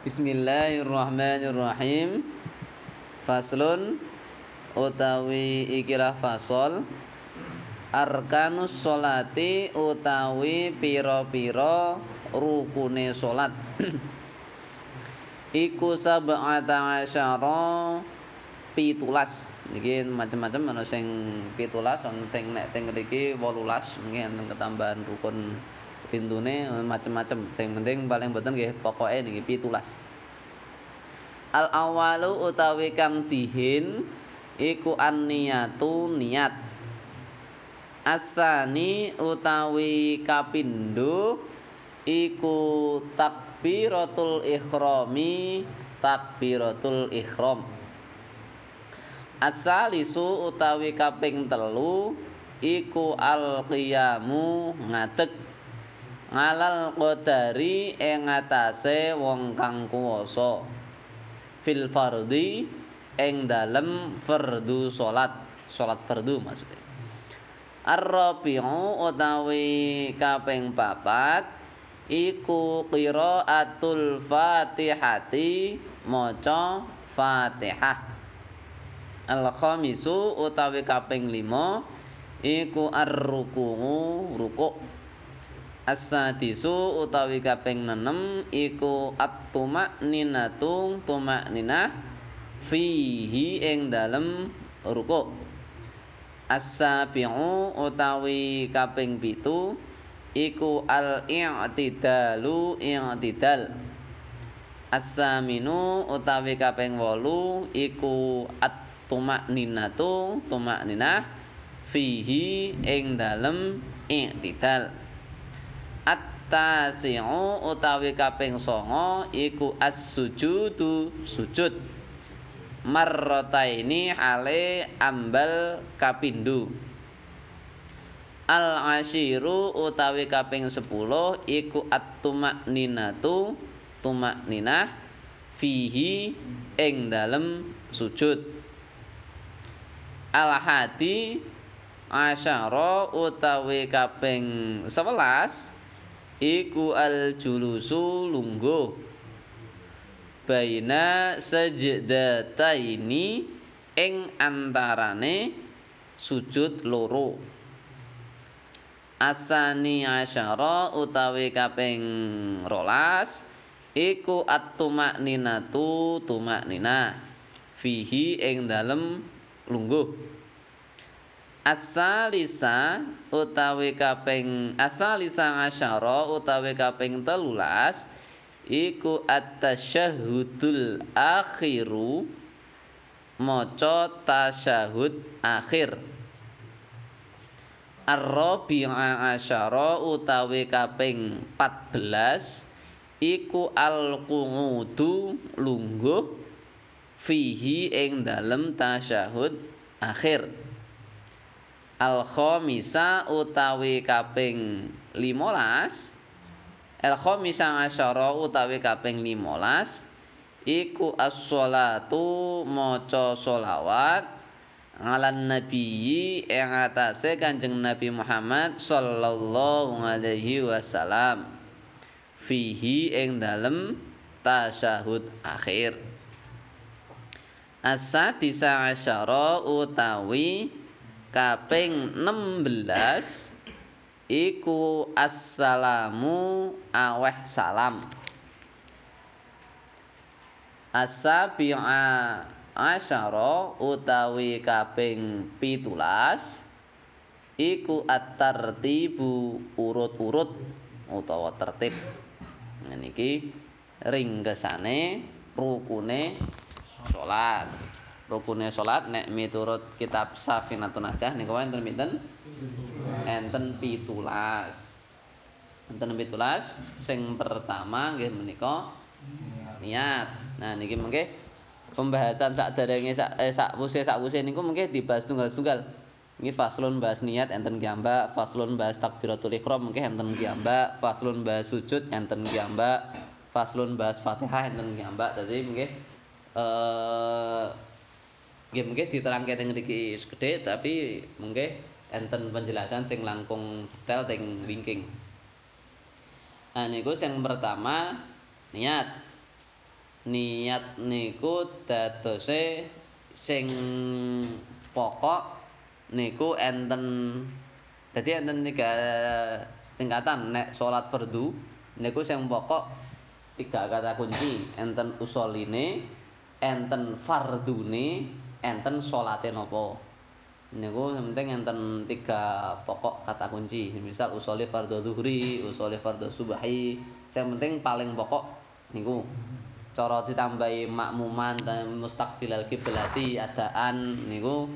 Bismillahirrahmanirrahim. Faslun utawi ikilah fasol. Arkanus solati utawi piro-piro rukune solat. Iku sab'ata asyara pitulas. Niki macam-macam ana sing pitulas ana sing nek teng mriki 18 mungkin ketambahan rukun pintune macam-macam sing penting paling boten nggih pokoke niki pitulas. Al awalu utawi kang dihin iku anniyatu niat. Asani utawi kapindo iku takbiratul ikhrami takbiratul ikhram asalisu utawi kaping telu iku al qiyamu ngadeg ngalal qadari ing atase wong kang kuwasa. Fil fardhi ing dalem fardu salat. Salat fardu maksudnya ar-rabi'u utawi kaping papat iku qiraatul fatihati maca fatihah. Al-khamisu utawi kaping 5 iku ar-ruku'u rukuk as-sadisu utawi kaping 6 iku at-tumakninatu tumakninah fihi ing dalem rukuk as-sabi'u utawi kaping 7 iku al-i'tidalu i'tidal. As-saminu utawi kaping 8 iku at tumakninatu tumakninah fihi ing dalem i'tidal at-tasi'u utawi kaping 9 iku as-sujudu sujud. Marrataini hale ambal kapindu. Al-ashiru utawi kaping 10 iku at-tumakninatu tumakninah fihi ing dalem sujud. Al-hadi asyara utawi kaping 11 iku al-julusu lungguh. Baina sajdataini ing antarane sujud loro. Asani asyara utawi kaping rolas iku at-tumakninatu tumakninah fihi ing dalem lungguh asalisa utawi kaping asalisa asyara utawi kaping telulas iku at-tasyahudul akhiru maca tasyahud akhir. Ar-rabi'a asyara utawi kaping 14 iku al-qu'udu lungguh fihi ing dalem tasyahud akhir al khamisa utawi kaping 15 al khamisa asyara utawi kaping 15 iku as-shalatu maca sholawat ngalan nabiyyi ing atase Kanjeng Nabi Muhammad sallallahu alaihi wasallam. Fihi ing dalem tasyahud akhir. As-sadisa asyara utawi kaping 16 iku assalamu aweh salam As-sabi'a asyara utawi kaping pitulas iku at-tartibu urut-urut utawa tertib niki ringkesane rukune salat. Rukune salat nek miturut kitab Safinatun Najah niku enten pinten? Enten 17. Enten 17 sing pertama nggih menika niat. Nah niki mengke pembahasan sak derenge sak eh, sak wuse sak wuse niku mengke dibahas tunggal-tunggal. Ini faslun bahas niat enten kiamba, faslun bahas takbiratul ikhram mungkin enten kiamba, faslun bahas sujud enten kiamba, faslun bahas Fatihah enten kiamba. Dadi mungkin eh nggih mungkin diterangke teng mriki gedhe tapi mungkin enten penjelasan sing langkung detail teng wingking. Nah niku sing pertama niat. niat niku dadose sing pokok niku enten dadi enten tiga tingkatan nek salat fardu niku sing pokok tiga kata kunci enten usoline enten fardune enten salate napa niku penting enten tiga pokok kata kunci. Misal usoli fardhu zuhri usoli fardhu subhi sing penting paling pokok niku. Cara ditambahi makmuman mustaqbilal kiblati adaan niku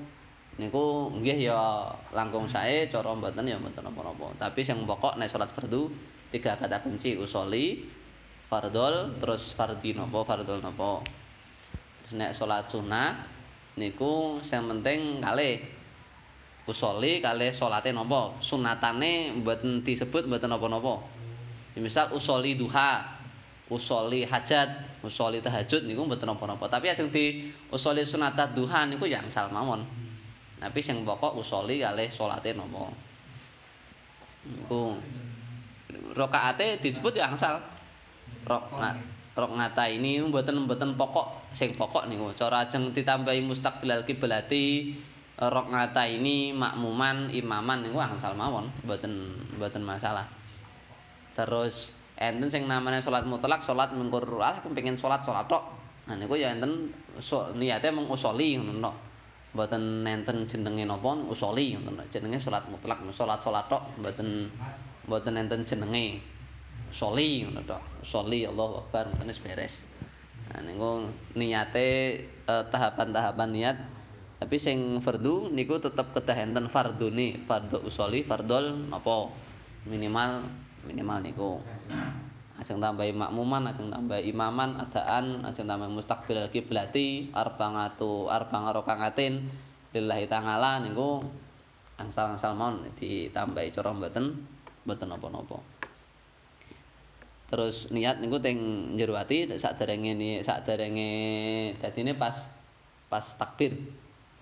niku nggih ya langkung sae cara mboten ya mboten napa-napa tapi sing pokok nek salat fardu tiga kata kunci usoli fardol terus fardhi napa fardol napa nek salat sunah niku sing penting kalih usoli kalih salate napa? Sunatane mboten disebut mboten napa-napa. Misal usoli duha usoli hajat usoli tahajud niku mboten napa-napa. Tapi ajeng di usoli sunatat duha niku yang sal mawon. Tapi sing pokok usoli kalih salate napa? Niku. Rakaate disebut yang sal rok rok ngata ini mboten mboten pokok sing pokok niku. Cara ajeng ditambahi mustaqbilal kiblati rok ngata ini makmuman imaman niku angsal mawon mboten mboten masalah. Terus enten sing namanya salat mutlak salat mengkur alah kepengin salat salat tok. Nah niku ya enten so, niate mung usoli ngono tok. Mboten enten jenenge napa usoli ngono jenenge salat mutlak salat salat tok mboten mboten enten jenenge soli ngono tok soli Allahu akbar ngoten beres nah niku niate eh, tahapan-tahapan niat Tapi sing fardu niku tetep kedah enten fardune, fardhu usoli, fardol napa minimal minimal niku. Ajeng tambahi makmuman, ajeng tambahi imaman, adaan, ajeng tambahi mustaqbil kiblati, arbangatu arbang rakangatin lillahi ta'ala niku angsal-angsal mawon ditambahi cara mboten mboten napa-napa. Terus niat niku teng jero ati sakderenge sakderenge dadine pas pas takbir.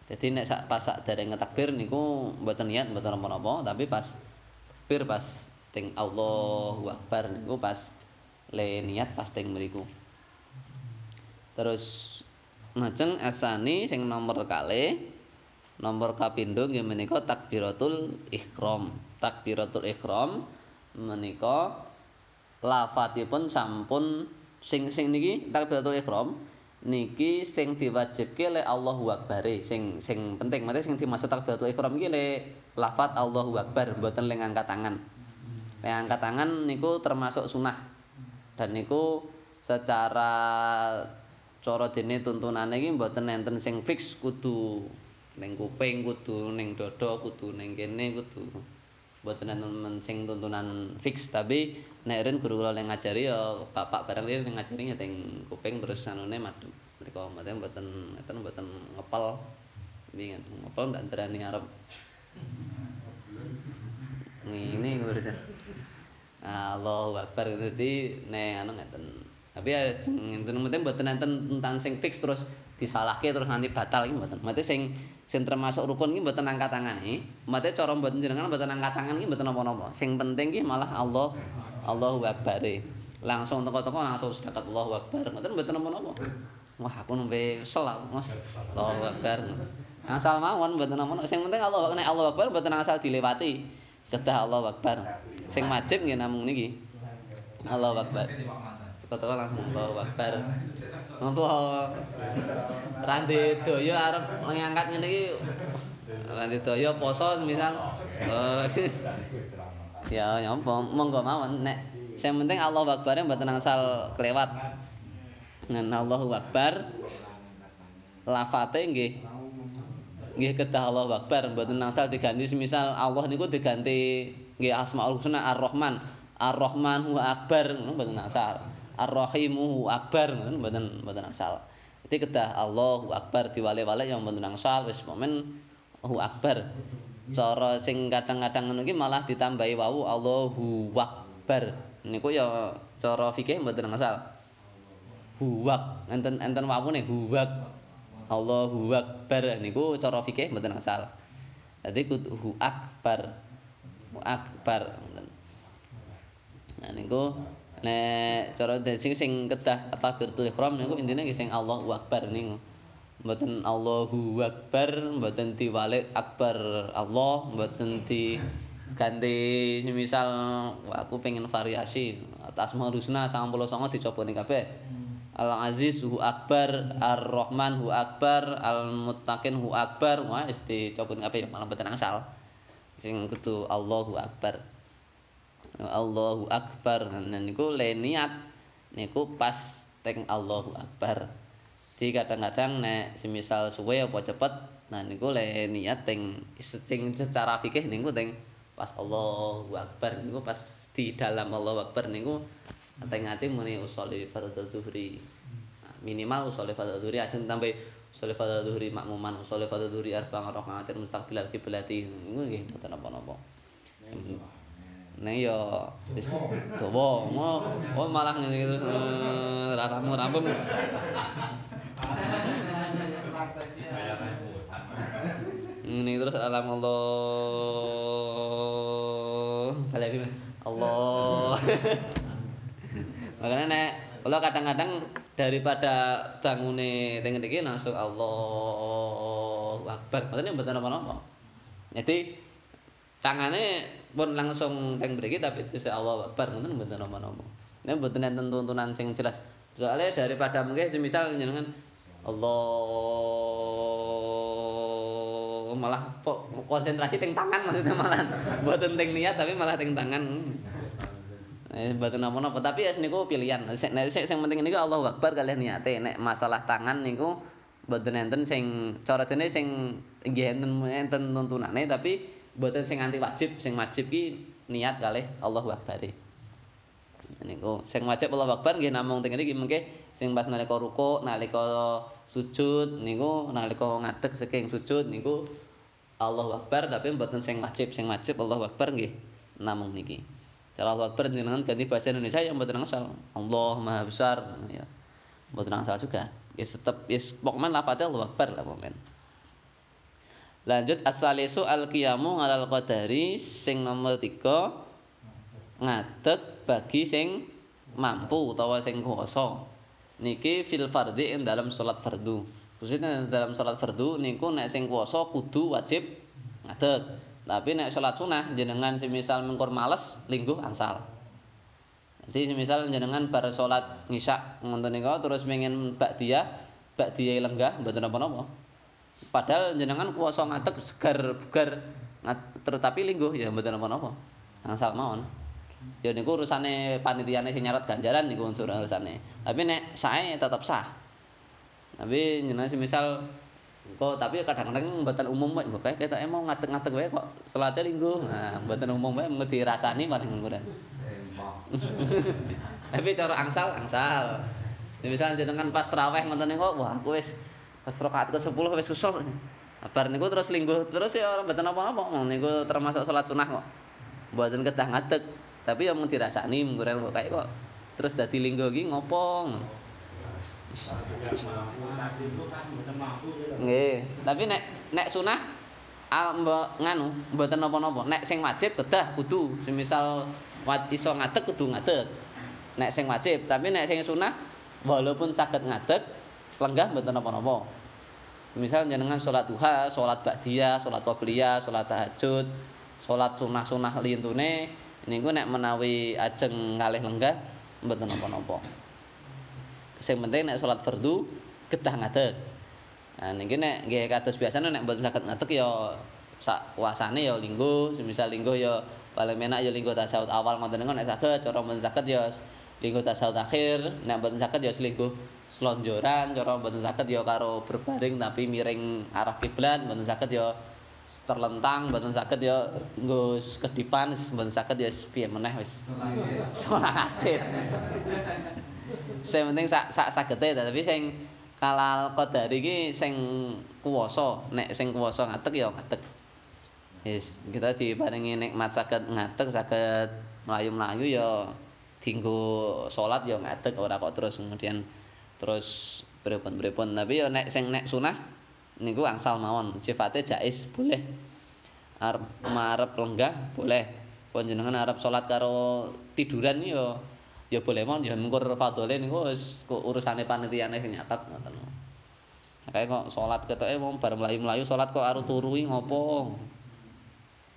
Jadi nek sak pas sak dereng takbir niku mboten niat mboten napa-napa, tapi pas takbir pas ting Allahu Akbar niku pas le niat pas ting mriku. Terus ngajeng asani sing nomor kali nomor kapindo nggih menika takbiratul ihram. Takbiratul ihram menika lafadzipun sampun sing sing niki takbiratul ihram niki sing diwajibke le Allahu Akbar sing sing penting mate sing dimaksud takbiratul ihram iki le lafat Allahu Akbar mboten le ngangkat tangan. Le angkat tangan niku termasuk sunah. Dan niku secara cara dene tuntunane iki mboten enten sing fix kudu ning kuping kudu ning dada kudu ning kene kudu mboten enten sing tuntunan fix tapi nek ren guru kula ngajari ya bapak bareng rin ngajari teng kuping terus sanune madhep mriku mboten mboten ngeten mboten ngepel. Iki ngepel ndak ndrani arep ngene terus Allahu Akbar. Dadi nek anu ngeten. Tapi ya mboten mboten enten tentang sing fix terus disalahke terus nanti batal iki mboten mate sing sing termasuk rukun iki mboten angkat tangan iki mate cara mboten jenengan mboten angkat tangan iki mboten napa-napa sing penting iki malah Allah Allahu Akbar. Langsung teko-teko langsung sedekat Allahu Akbar. Ngoten mboten napa-napa. Wah, aku nembe sel Mas. Allahu Akbar. Asal mawon mboten napa-napa. Sing penting Allah nek Allahu Akbar mboten asal dilewati. Kedah Allahu Akbar. Sing wajib nggih namung niki. Allahu Akbar. Teko-teko langsung Allahu Akbar. Napa Randi doyo arep ngangkat ngene iki. Randi doyo poso misal. Oh, ya nyapa monggo mawon. Nek sing penting Allahu Akbar mboten asal kelewat. Ngen Allahu Akbar. Lafate nggih. Nggih kedah Allahu Akbar mboten asal diganti semisal Allah niku diganti nggih Asmaul Husna Ar-Rahman. Ar-Rahman wa Akbar mboten asal Ar-Rahimu Akbar mboten mboten asal Jadi kedah Allahu Akbar diwale-wale yang mboten asal wis momen Allahu Akbar cara sing kadang-kadang ngono iki malah ditambahi wau Allahu Akbar. Niku ya cara fikih mboten asal. Huwak enten enten wawune huwak. Allahu Akbar niku cara fikih mboten asal. Dadi kudu akbar. Akbar. Nah niku nek cara sing sing kedah takbiratul ihram niku intine sing Allahu akbar niku. Mboten Allahu akbar mboten diwalik akbar Allah mboten di ganti misal aku pengen variasi. Asmaul Husna 99 dicoba ning kabeh. Al Aziz hu akbar Ar Rahman hu akbar Al Muttaqin hu akbar wah wis dicoba ning kabeh malah mboten asal. Sing kudu Allahu akbar Allahu akbar. Niku le niat niku pas teng Allahu akbar. Di kadang-kadang nek semisal suwe apa cepet nah niku le niat teng sing secara fikih niku teng pas Allahu akbar. Niku pas di dalam Allahu akbar niku teng ati muni usoli fardhu dhuhri minimal usoli fardhu dhuhri ajeng tambe usoli fardhu dhuhri makmuman usoli fardhu dhuhri arba'an rakaatin mustaqbilal kiblati. Niku nggih mboten apa-apa Neng yo wis dawa, oh malah ngene iki terus ora rampung-rampung. Ini terus alam Allah. Baleni Allah. Makanya nek kalau kadang-kadang daripada bangune teng iki langsung Allah Akbar. Maksudnya mboten apa-apa. Jadi tangane pun langsung teng mriki tapi dise Allah Akbar ngoten mboten nama-nama. Nek mboten enten tuntunan sing jelas. Soalnya daripada mungkin semisal jenengan Allah malah konsentrasi teng tangan maksudnya malah mboten teng niat tapi malah teng tangan. Eh mboten nama-nama tapi ya niku pilihan. Nek sing penting niku Allahu Akbar kalian niate nek masalah tangan niku mboten enten sing cara dene sing nggih enten enten tuntunane tapi mboten sing anti wajib, sing wajib ki niat kalih Allahu Akbar. Niku sing wajib Allahu Akbar nggih namung teng iki mengke sing pas nalika ruku, nalika sujud niku nalika ngadeg saking sujud niku Allahu Akbar tapi mboten sing wajib, sing wajib Allahu Akbar nggih namung niki. Cara Allahu Akbar jenengan ganti bahasa Indonesia yang mboten asal. Allah Maha Besar ya. Mboten asal juga. Ya tetep ya pokoknya lafadznya Allahu Akbar lah pokoknya. Lanjut asalisu al-qiyamu alal qadari sing nomor 3 ngadeg bagi sing mampu utawa sing kuwasa. Niki fil fardhi ing dalam salat fardu. Khususnya dalam salat fardu niku nek sing kuwasa kudu wajib ngadeg. Tapi nek salat sunah jenengan semisal mengkur males lingguh angsal. Jadi semisal jenengan bar salat ngisyak ngoten niku terus pengen ba'diyah, ba'diyah lenggah mboten napa-napa. Padahal jenengan kuasa ngadeg segar bugar tetapi lingguh ya mboten napa-napa. Angsal mawon. Ya niku urusane panitiane sing nyarat ganjaran niku unsur urusane. Tapi nek sae tetep sah. Tapi jenengan semisal kok tapi kadang-kadang mboten umum wae kok ketok emang ngadeg-ngadeg wae kok salate lingguh. Nah, mboten umum wae mung dirasani paling ngono. Tapi cara angsal angsal. Misal jenengan pas traweh ngoten niku wah aku wis pas rakaat ke-10 wis kusuk. Bar niku terus lingguh terus ya mboten apa-apa. Niku termasuk salat sunah kok. Mboten kedah ngadeg, tapi ya mung dirasani mungkuran kok kayak kok terus dadi lingguh iki ngopo. Nggih, tapi nek nek sunah mbok nganu mboten napa-napa. Nek sing wajib kedah kudu semisal iso ngadeg kudu ngadeg. Nek sing wajib, tapi nek sing sunah walaupun saged ngadeg lenggah mboten napa-napa. Misal jenengan salat duha, salat ba'diyah, salat qabliyah, salat tahajud, salat sunah-sunah lintune niku nek menawi ajeng kalih lenggah mboten napa-napa. Sing penting nek salat fardu kedah ngadeg. Nah niki nek nggih kados biasane nek mboten saged ngadeg ya sak kuasane ya linggo, semisal linggo ya paling enak ya linggo tasawuf awal ngoten niku nek saged, cara mboten saged ya linggo tasawuf akhir, nek mboten saged ya selingkuh selonjoran cara mboten saged ya karo berbaring tapi miring arah kiblat mboten saged ya terlentang mboten saged ya nggo kedipan mboten saged ya piye meneh wis salat akhir sing penting sak sak sagete tapi sing kalal qadari iki sing kuwasa nek sing kuwasa ngadeg ya ngadeg wis kita diparingi nikmat saged ngadeg saged mlayu-mlayu ya dinggo salat ya ngadeg ora kok terus kemudian terus pripun-pripun tapi ya nek sing nek sunah niku angsal mawon sifatnya jais boleh arep marep lenggah boleh panjenengan arep salat karo tiduran ya ya boleh mon ya mengkur fadhole niku wis urusane panitiane sing nyatet ngoten. Kayak kok salat ketoke wong bar mlayu-mlayu salat kok aru turu ngopo.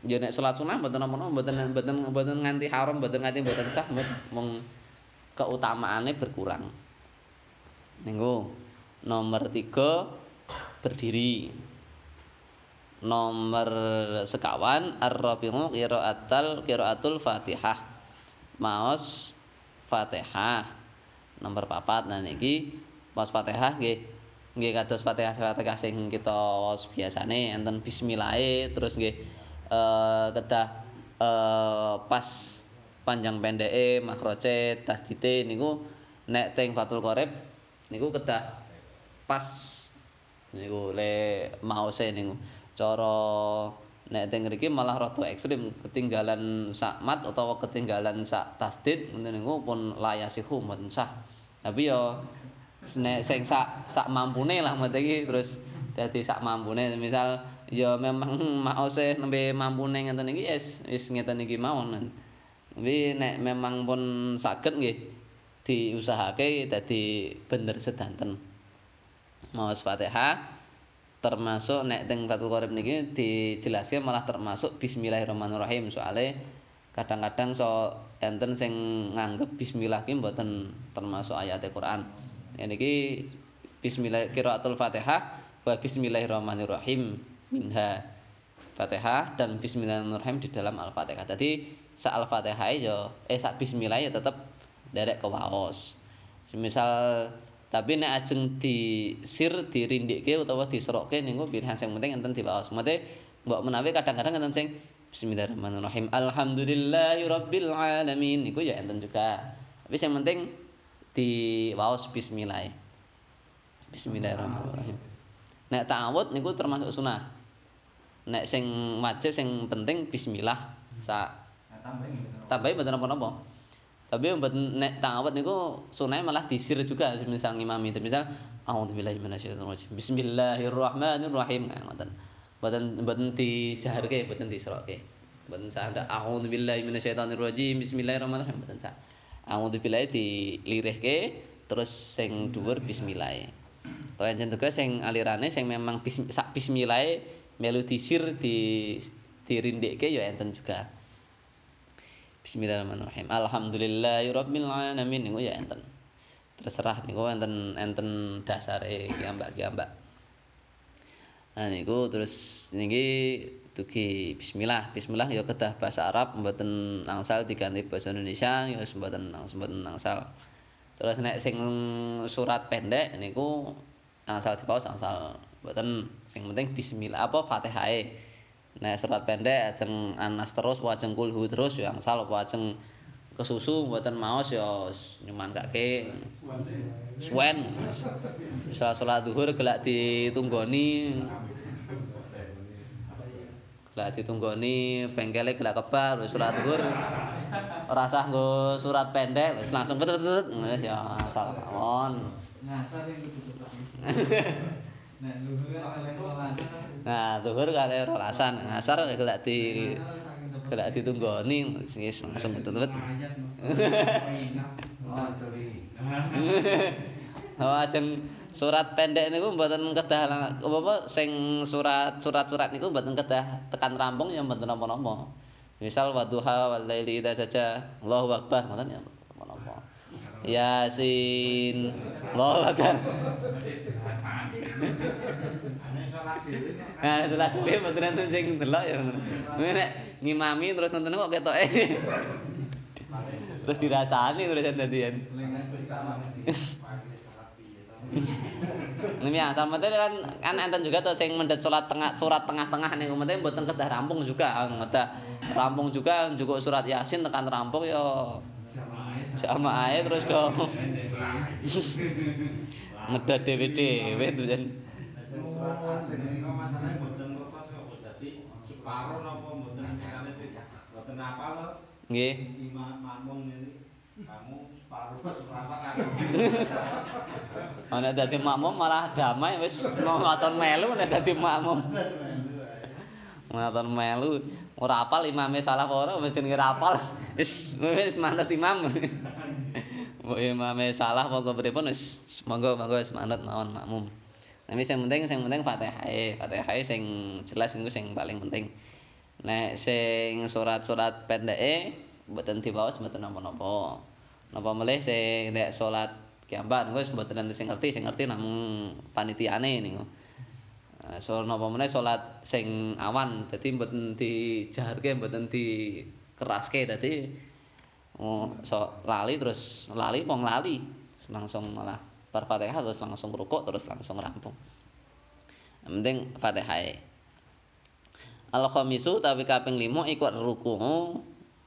Ya nek salat sunah mboten napa-napa mboten mboten mboten nganti haram mboten nganti mboten sah mung keutamaane berkurang. Niku nomor 3 berdiri. Nomor sekawan ar-rabi'u qiraatul qiraatul Fatihah. Maos Fatihah. Nomor papat nah niki maos Fatihah nggih nggih kados Fatihah Fatihah sing kita biasane enten bismillah terus nggih eh kedah eh pas panjang pendeke makroce tasdite niku nek teng Fatul Qorib niku kedah pas. Niku le mause niku. Cara nek teng mriki malah rada ekstrim ketinggalan sak mat utawa ketinggalan sak tasdid ngoten niku pun layasihu mboten sah. Tapi yo nek sing sak sak mampune lah mboten iki terus dadi sak mampune. Misal yo memang mause nembe mampune ngeten iki wis wis ngeten iki mawon. Tapi nek memang pun saged nggih diusahake dadi bener sedanten maos Fatihah termasuk nek teng Fathul Qorib niki dijelaske malah termasuk bismillahirrahmanirrahim soale kadang-kadang so enten sing nganggep bismillah ki mboten termasuk ayat Al-Qur'an. Niki bismillah qiraatul Fatihah wa bismillahirrahmanirrahim minha Fatihah dan bismillahirrahmanirrahim di dalam Al-Fatihah. Jadi sa Al-Fatihah yo eh sa bismillah ya tetep derek ke waos. Semisal tapi nek ajeng di sir dirindikke utawa diserokke niku pilihan sing penting enten diwaos. Mate mbok menawi kadang-kadang enten sing Bismillahirrahmanirrahim. Alhamdulillahirabbil alamin niku ya enten juga. Tapi sing penting diwaos bismillah. Bismillahirrahmanirrahim. Nek ta'awud niku termasuk sunah. Nek sing wajib sing penting bismillah sa tambahi mboten napa-napa. Tapi mboten nek ta'awud niku sunah malah disir juga misal ngimami misal A'udzubillahi minasyaitonirrajim. Bismillahirrahmanirrahim. Nah, ngoten. Mboten mboten dijaharke, mboten disroke. Mboten sah ndak A'udzubillahi minasyaitonirrajim. Bismillahirrahmanirrahim. Mboten sah. A'udzubillahi dilirihke terus sing dhuwur bismillah. To yen juga sing alirane sing memang bis, sak bismillah melu disir di dirindikke ya enten juga. Bismillahirrahmanirrahim. Alhamdulillahirabbil alamin niku ya enten. Terserah niku enten enten dasare kiambak-kiambak. Nah niku terus niki dugi bismillah. Bismillah ya kedah bahasa Arab mboten angsal diganti bahasa Indonesia ya mboten mboten angsal. Terus nek sing surat pendek niku angsal dipaus angsal mboten sing penting bismillah apa Fatihah Nek surat pendek ajeng anas terus wajeng kulhu terus ya angsal apa ajeng kesusu mboten maos ya nyuman kake suwen bisa salat zuhur gelak ditunggoni. Gelak ditunggoni bengkele gelak kebar wis salat zuhur ora sah nggo surat pendek wis langsung ketut wis ya asal mawon Nah, zuhur kare rolasan, ngasar gelak di gelak ditunggoni wis langsung betut-betut. Oh, ajeng surat pendek niku mboten kedah apa sing surat surat-surat niku mboten kedah tekan rampung ya mboten napa-napa. Misal wadduha wal laili idza saja Allahu akbar ngoten ya napa-napa. Yasin Allahu akbar. Nah, salat dhewe mboten enten sing delok ya. Nek ngimami terus nonton kok ketoke. terus dirasani terus dadian. Ini ya, sama kan kan enten juga tuh sing mendet salat tengah surat tengah-tengah niku mboten mboten kedah rampung juga, ngedah rampung juga juga surat Yasin tekan rampung ya sama ae terus dong. Ngedah jan. misale sing mboten apal nggih ana dadi makmum malah damai wis. Ngaton melu nek dadi makmum. Ngaton melu. Ora apal imame salah ora wis jenenge apal. Wis wis manut imam imame salah monggo pripun wis monggo monggo wis manut mawon makmum. Tapi sing penting sing penting Fatihah. Fatihah sing jelas niku sing paling penting. Nek sing surat-surat pendeke mboten diwaos mboten napa-napa. Napa melih sing nek salat kiamban wis mboten sing ngerti, sing ngerti namung panitiane niku. So napa meneh salat sing awan dadi mboten dijaharke mboten dikeraske dadi oh, so lali terus lali wong lali langsung malah bar Fatihah terus langsung rukuk terus langsung rampung. Yang penting Fatihah. Al khamisu tapi kaping 5 iku ruku.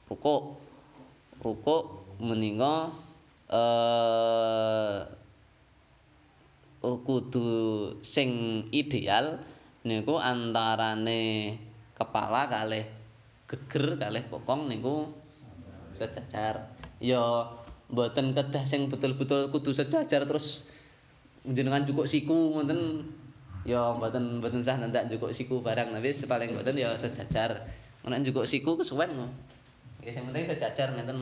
Rukuk. Rukuk meninga eh kudu sing ideal niku antarane kepala kalih geger kalih bokong niku sejajar. Ya mboten kedah sing betul-betul kudu sejajar terus jenengan cukup siku ngoten. Ya mboten mboten sah ndak cukup siku barang tapi paling mboten ya sejajar. Nek cukup siku kesuwen ya sing penting sejajar ngeten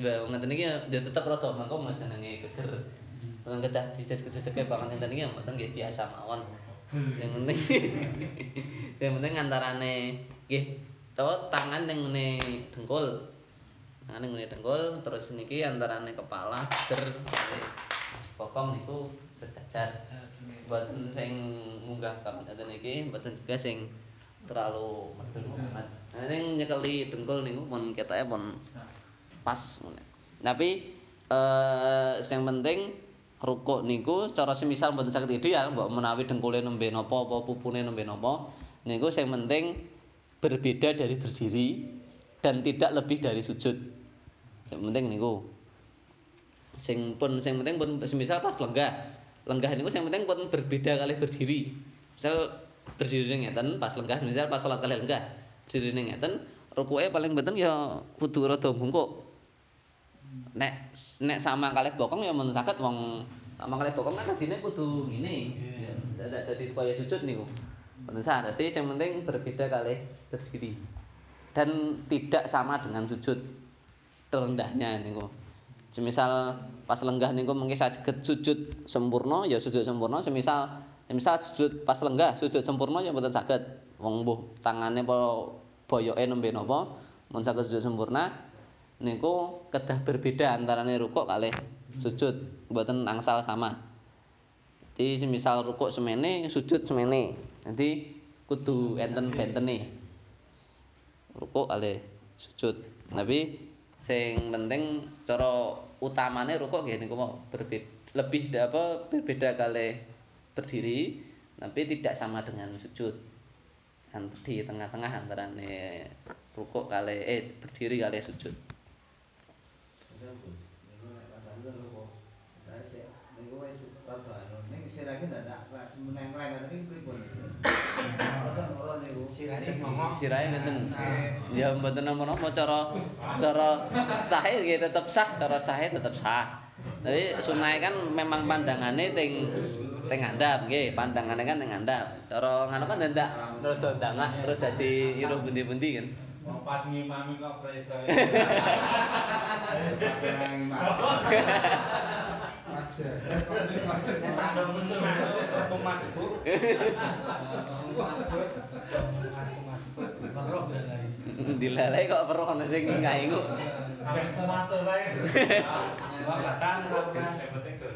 ya ngeten iki ya tetep rada mangko jenenge geger. Bukan kedah dijejek-jejeke banget ngeten iki mboten nggih biasa mawon. Sing penting sing penting antarane nggih tangan ning dengkul Ane ngene dengkul terus niki antarane kepala ger bokong niku sejajar. Mboten sing munggah kapan ngeten iki mboten juga sing terlalu banget. Nah ning nyekeli dengkul niku pun ketake pun pas. Tapi eh sing penting rukuk niku cara semisal mboten saged ideal mbok menawi dengkule nembe napa apa pupune nembe napa niku sing penting berbeda dari berdiri dan tidak lebih dari sujud. Yang penting niku. Sing pun sing penting pun semisal pas lenggah. Lenggah niku sing penting pun berbeda kali berdiri. Misal berdiri ngeten pas lenggah misal pas salat kali lenggah. Berdiri ngeten rukuke paling benten ya kudu rada bungkuk. Nek nek sama kali bokong ya men saged wong sama kali bokong kan adine kudu ngene. Dadak dadi supaya sujud niku. Mboten sah. Dadi sing penting berbeda kali berdiri. Dan tidak sama dengan sujud. Terendahnya niku. Semisal pas lenggah niku mengki saged sujud sempurna ya sujud sempurna semisal semisal sujud pas lenggah sujud sempurna ya mboten saged. Wong mbuh tangane apa boyoke nembe napa mun saged sujud sempurna niku kedah berbeda antarane rukuk kalih sujud mboten angsal sama. Jadi semisal rukuk semene sujud semene. Nanti kudu enten bentene. Rukuk kalih sujud. Tapi sing penting cara utamane rukuk nggih niku lebih apa berbeda kali berdiri tapi tidak sama dengan sujud di tengah-tengah antara rukuk kali eh berdiri kali sujud sirahe ngeten. Ya mboten napa-napa cara cara sahe nggih tetep sah, cara sahe tetep sah. Tapi sunai kan memang pandangane teng teng ngandhap nggih, pandangane kan teng ngandhap. Cara ngono kan ndak rada dangak terus dadi iruh bundi-bundi kan. pas ngimami kok preso. Dilalai kok perlu ana sing ngaingu. Tomato wae. Wah, batang ora penting to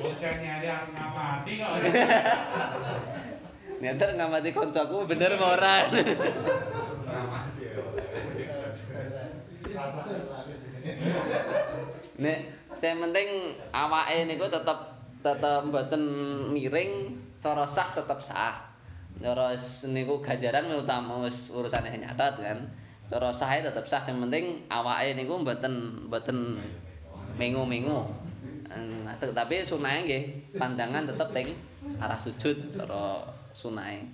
Bocahnya ada ngamati kok. Nyeter ngamati koncoku bener apa ora? Nek sing penting awake niku tetep tetep mboten miring, cara sah tetep sah. Cara niku ganjaran utama urusane nyatet kan. Cara sah tetep sah, sing penting awake niku mboten mboten mengu-mengu. Tapi sunahe nggih pandangan tetep teng arah sujud cara sunahe.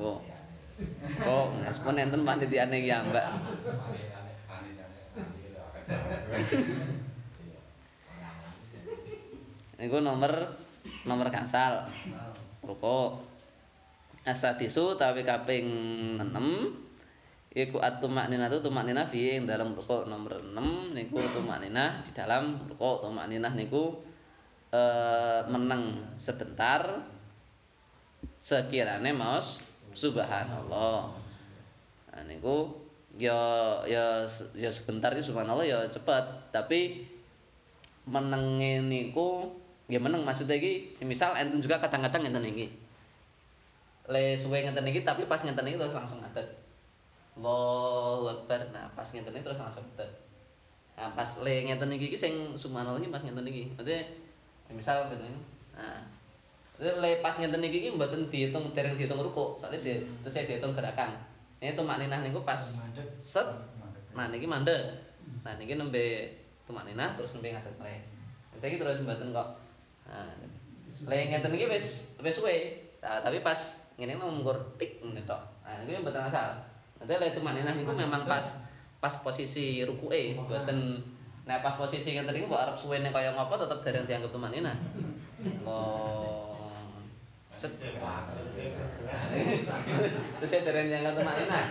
Oh. Oh, nespon enten panitiane iki Mbak. Niku nomor nomor kansal. Ruko. Asadisu tapi kaping 6 iku at-tumakninah tu tumakninah fi ing dalam rukuk nomor 6 niku tumakninah di dalam rukuk tumakninah niku eh meneng sebentar sekirane maos subhanallah. Nah niku ya ya ya sebentar itu subhanallah ya cepet tapi menenge niku ya meneng maksudnya iki semisal enten juga kadang-kadang enten iki le suwe ngeten iki tapi pas ngeten iki terus langsung ngadeg Allahu Akbar. Nah, pas ngeten iki terus langsung ngadeg. Nah, pas le ngeten iki iki sing subhanallah iki pas ngeten iki. Maksudnya semisal ngeten. Nah, terus le pas ngeten iki iki mboten dihitung dereng dihitung ruku, soalnya di, terus saya dihitung gerakan. Ini tuh makninah niku pas set. Nah, niki mandek. Nah, niki nembe tumakninah terus nembe ngadeg le. Terus iki terus mboten kok. Nah, le ngeten iki wis wis suwe. Nah, tapi pas ngene ngungkur tik ngene tok. Nah, niku mboten asal. Nanti le tumakninah niku memang pas pas posisi rukuke, mboten nek pas posisi ngeten niku mbok arep suwene kaya ngopo tetep dereng dianggap tumakninah. Allah. Set. Terus saya dereng dianggap tumakninah.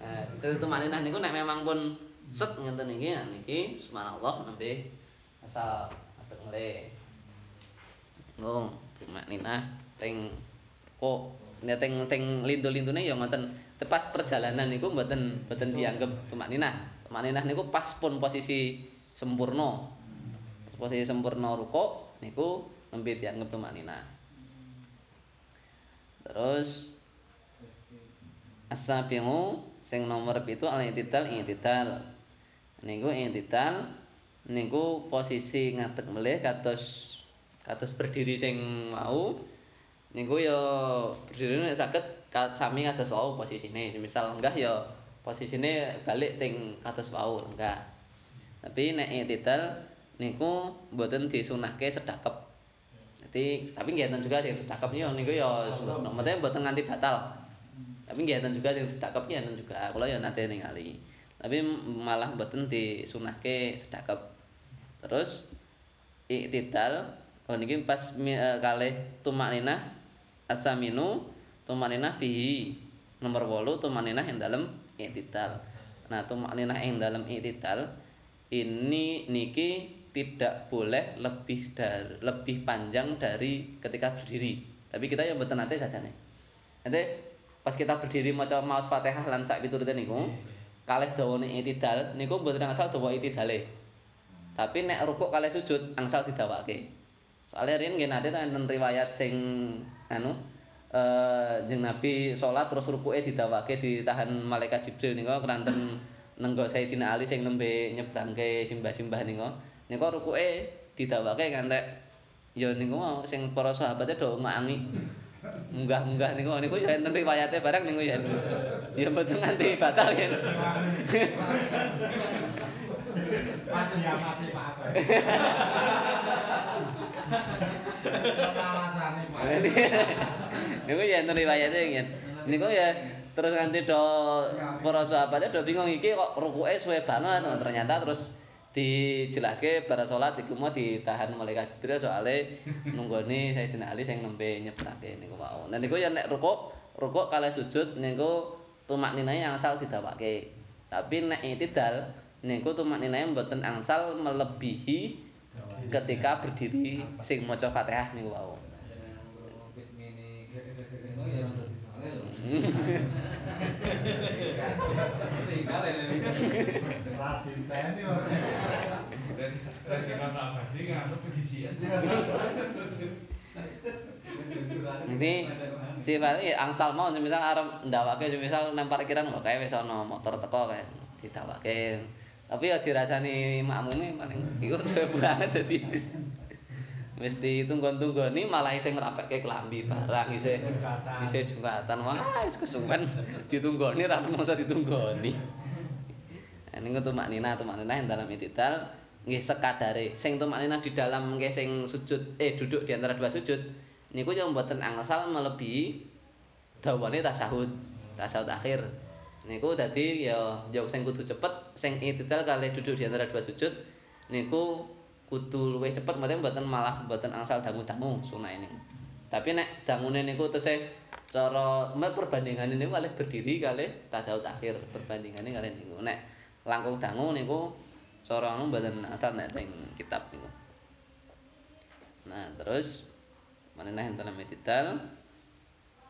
Nah, itu tumakninah niku nek memang pun set ngeten iki, nah, niki subhanallah nembe asal atek mele. Ngong, tumakninah teng kok nek teng teng lindu-lindune ya ngoten. Tepas perjalanan niku mboten mboten dianggap tumakninah. Tumakninah niku pas pun posisi sempurna. Posisi sempurna ruko niku nembe dianggap tumakninah. Terus As-sabiqu sing nomor 7 al-i'tidal i'tidal. Niku i'tidal niku posisi ngadeg melih kados kados berdiri sing mau niku ya berdiri nek saged sami kados wau posisine. Misal enggak ya posisine balik ting kados wau enggak. Tapi nek i'tidal niku mboten disunahke sedakep. Jadi tapi nggih juga sing sedakep niku ya maksudnya mboten nganti batal. tapi enten juga sing sedekap nggih enten juga kula ya nate ningali. Tapi malah mboten disunahke sedekap terus iktidal oh niki pas uh, kalih tumakninah asaminu tumakninah fihi. Nomor 8 tumakninah ing dalem iktidal nah tumakninah ing dalem iktidal ini niki tidak boleh lebih dari lebih panjang dari ketika berdiri. Tapi kita yang mboten nate saja nih nanti pas kita berdiri maca maos Fatihah lan sak piturute niku kalih dawane itidal niku mboten asal dawa itidale. Tapi nek rukuk kalih sujud angsal didawake. Soalnya riyen nggih nate enten riwayat sing anu eh jeung Nabi salat terus rukuke didawake ditahan malaikat Jibril niku keranten nenggo Sayyidina Ali sing nembe nyebrangke simbah-simbah niku niku rukuke didawake ngantek ya niku sing para sahabate do ngangi munggah-munggah niku niku ya enten riwayate bareng niku ya. Ya mboten nganti batal ya. Pas ya mati Pak. Alasane. Niku ya enten riwayate ya. Niku ya terus nganti do para sahabate do bingung iki kok rukuke suwe banget ternyata terus dijelaske bara salat iku mau ditahan malaikat Jibril soalé nunggoni Sayyidina Ali sing nembe nyebrake niku wau. Nah niku ya nek rukuk, rukuk kalih sujud niku tumakninae angsal didawake. Tapi nek itidal niku tumakninae mboten angsal melebihi ketika berdiri sing maca Fatihah niku wau. Ini sifatnya angsal mau misal arep ndawake misal nang parkiran kok kae wis ana motor teko kae didawake. Tapi ya dirasani makmume paling iku suwe banget dadi wis ditunggon-tunggoni malah isih ngrapekke klambi barang isih isih jungkatan wah wis kesuwen. Ditunggoni ra mongso ditunggoni ini tumak nina tumak nina yang dalam itidal nggih sekadare sing tumak nina di dalam nggih sing sujud eh duduk di antara dua sujud niku yang mboten angsal melebihi dawane tasahud tasahud akhir. Niku dadi ya yo sing kudu cepet sing itidal kali duduk di antara dua sujud niku kudu luwih cepet mboten mboten malah mboten angsal dangu-dangu sunah ini Tapi nek dangune niku tesih cara perbandingane niku kalih berdiri kalih tasawuf akhir perbandingane kalih niku. Nek langkung dangu niku cara anu mboten asal nek teng kitab niku. Nah, terus menenah enten medidal.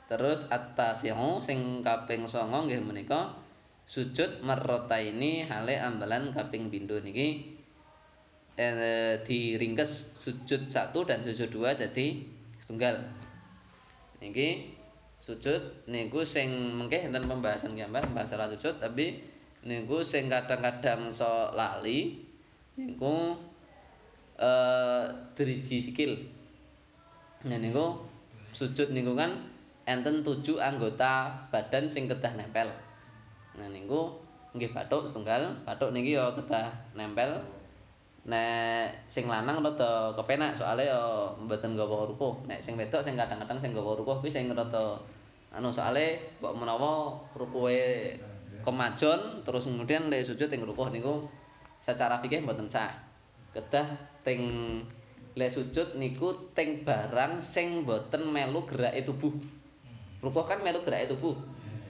Terus at-tasi'u sing kaping 9 nggih menika sujud marrataini hale ambalan kaping pindho niki eh, diringkes sujud satu dan sujud dua jadi setunggal. Niki sujud niku sing mengke enten pembahasan gambar masalah sujud tapi niku sing kadang-kadang so lali niku eh driji sikil. Nah niku sujud niku kan enten tujuh anggota badan sing kedah nempel. Nah niku nggih bathuk setunggal, bathuk niki ya kedah nempel. Nek sing lanang rada kepenak soalnya ya mboten nggawa rukuh. Nek sing wedok sing kadang-kadang sing nggawa rukuh kuwi sing rada anu soalnya mbok menawa rukuhe kemajon terus kemudian le sujud ing rukuh niku secara fikih mboten sah. Kedah teng le sujud niku teng barang sing mboten melu gerake tubuh. Rukuh kan melu gerake tubuh.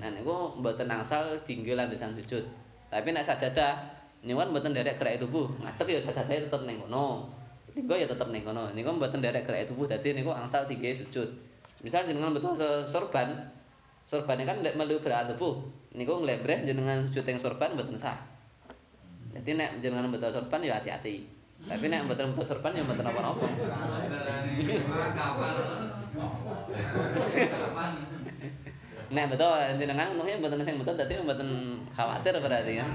Nah niku mboten angsal dinggo landasan sujud. Tapi nek sajadah kan mboten derek gerake tubuh. Ngadeg ya sajadahe tetep ning kono. Linggo ya tetep ning kono. Niku mboten derek gerake tubuh dadi niku angsal dinggo sujud. Misal jenengan betul sorban, sorbannya kan nek melu gerake tubuh. Niku nglembreh jenengan sujud ing sorban mboten sah. Jadi nek jenengan betul sorban ya hati-hati. Tapi nek mboten betul sorban ya mboten apa-apa. Nek betul jenengan untungnya mboten sing betul dadi mboten khawatir berarti kan.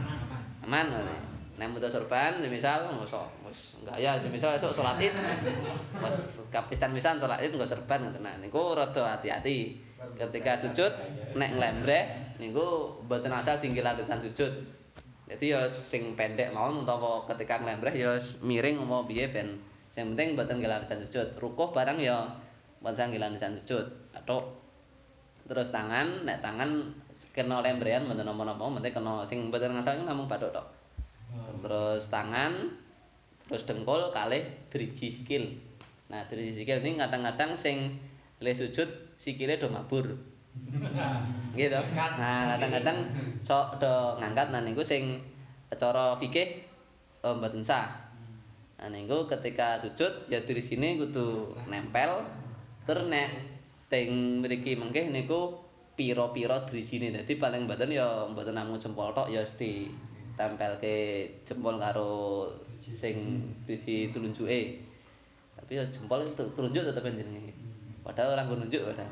Aman berarti. Nek betul sorban semisal ngosok wis gaya semisal esuk salat Id. Pas kapisan pisan salat Id nggo sorban ngoten. Niku rada hati-hati. Ketika sujud nek nglembreh niku mboten asal tinggi landasan sujud. Jadi ya sing pendek mawon utawa ketika nglembreh ya miring umpama piye ben sing penting mboten landasan sujud. Rukuh barang ya mboten landasan sujud. Atuk terus tangan nek tangan kena lembrean mboten napa-napa penting kena sing mboten ngasal namung bathuk tok. Terus tangan terus dengkul kalih driji sikil. Nah driji sikil ini kadang-kadang sing le sujud sikile do mabur. Gitu. Nah kadang-kadang sok do ngangkat nah niku sing cara fikih oh, mboten sah. Nah niku ketika sujud ya dari sini kudu nempel. Terus nek teng mriki mengke niku pira-pira drijine. Dadi paling mboten ya mboten namung jempol tok ya mesti tempelke jempol karo sing driji tulunjuke. Tapi ya jempol itu tulunjuk tetep jenenge. Padahal ora nggo nunjuk padahal.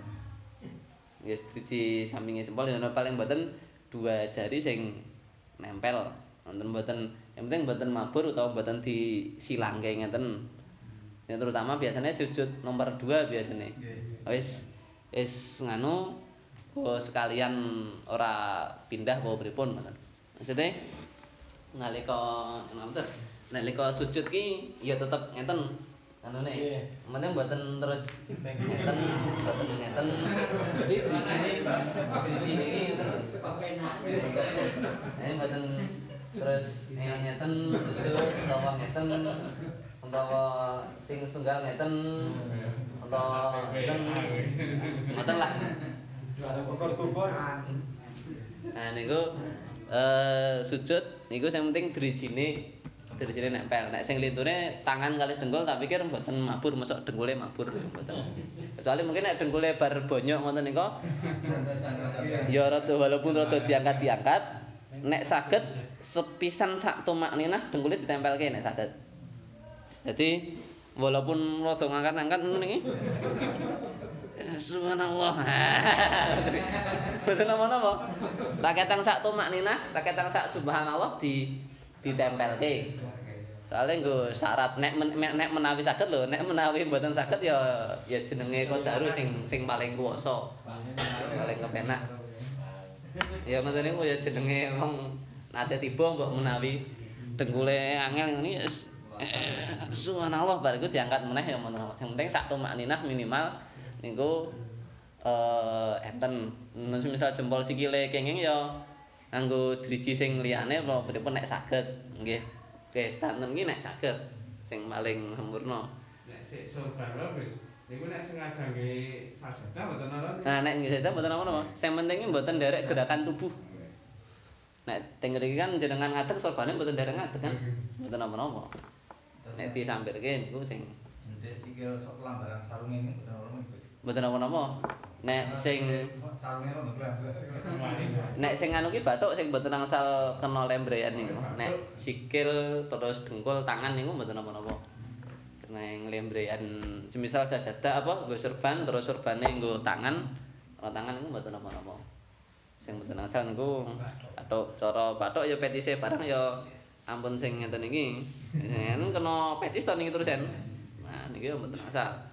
Ya driji sampinge jempol ya paling mboten dua jari sing nempel. Wonten mboten yang penting mboten mabur utawa mboten disilangke ngeten. Ya terutama biasanya sujud nomor 2 biasanya. wis wis nganu oh, sekalian ora pindah apa pripun ngoten. Maksude nalika ngoten nalika sujud ki ya tetep ngeten anune. Meneh mboten terus ngeten mboten ngeten. Jadi di sini di sini iki Eh mboten terus ngeten sujud utawa ngeten utawa sing setunggal ngeten atau ngoten lah. Nah niku eh sujud niku sing penting drijine drijine nempel. Nek sing lintune tangan kali dengkul tak pikir mboten mabur mosok dengkule mabur mboten. Kecuali mungkin nek dengkule bar bonyok ngoten niku ya rada walaupun rada diangkat-diangkat nek saged sepisan sak tumak ninah dengkule ditempelke nek saged. Jadi walaupun rada ngangkat-ngangkat ngene iki. Subhanallah. Betul napa-napa. Raketang sak tumak ninah, raketang sak subhanallah di ditempelke. Soale nggo syarat nek men, nek menawi saged lho, nek menawi mboten saged ya ya jenenge kodaru sing sing paling kuwasa. Paling kepenak. Ya ngoten niku ya jenenge wong nate tiba mbok menawi dengkule angel ngene eh, subhanallah bar iku diangkat meneh ya men. Sing penting sak tumak ninah minimal niku eh enten misal jempol sikile kenging ya nganggo driji sing liyane apa pripun nek saged nggih Oke, standar iki nek saged sing paling sempurna. Nek sik sorban wis Niku nek sengaja nggih sajadah mboten ora. Nah, nek nggih mboten napa-napa. Sing penting mboten nderek gerakan tubuh. Nek teng mriki kan jenengan ngadeg sorbane mboten nderek ngadeg kan. Mboten napa-napa. Nek disampirke niku sing Jendhe sikil sok kelambaran sarung ini Gus. Mboten napa-napa. Nek sing nek sing anu ki bathuk sing mboten angsal kena lembrean niku. Nek sikil terus dengkul tangan niku mboten napa-napa. Kena lembrean semisal sajadah apa nggo serban terus serbane nggo tangan. Kalau tangan niku mboten napa-napa. Sing mboten angsal niku bathuk cara bathuk ya petise barang ya ampun sing ngeten iki. Yen kena petis to niki terusan. Nah niki ya mboten angsal.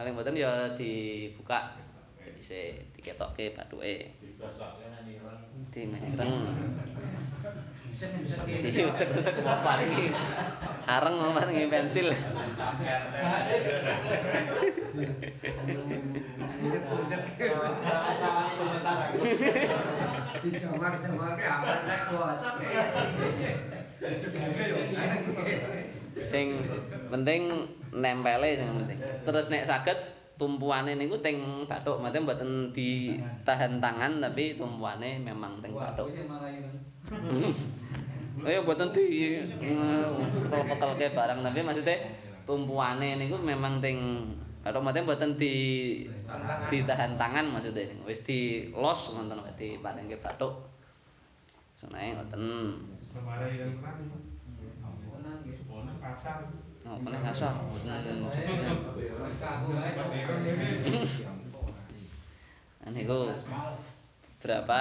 Paling mboten ya dibuka petise diketokke bathuke. Digosokke nang ireng. Dimereng. Diusek-usek apa iki? Areng omah ngi pensil. Apa nek. Sing penting nempele sing penting. Terus nek saged tumpuane niku teng bathuk, mate mboten ditahan tangan tapi tumpuane memang teng bathuk. Ayo mboten di pekel-pekelke barang tapi maksudnya tumpuane niku memang teng bathuk, mate mboten di ditahan tangan maksudnya. Wis di los ngoten wae diparingke bathuk. Sunae ngoten. Semare yang kan. Pasar. Oh, paling kasar. Wis kaku ae. Niku berapa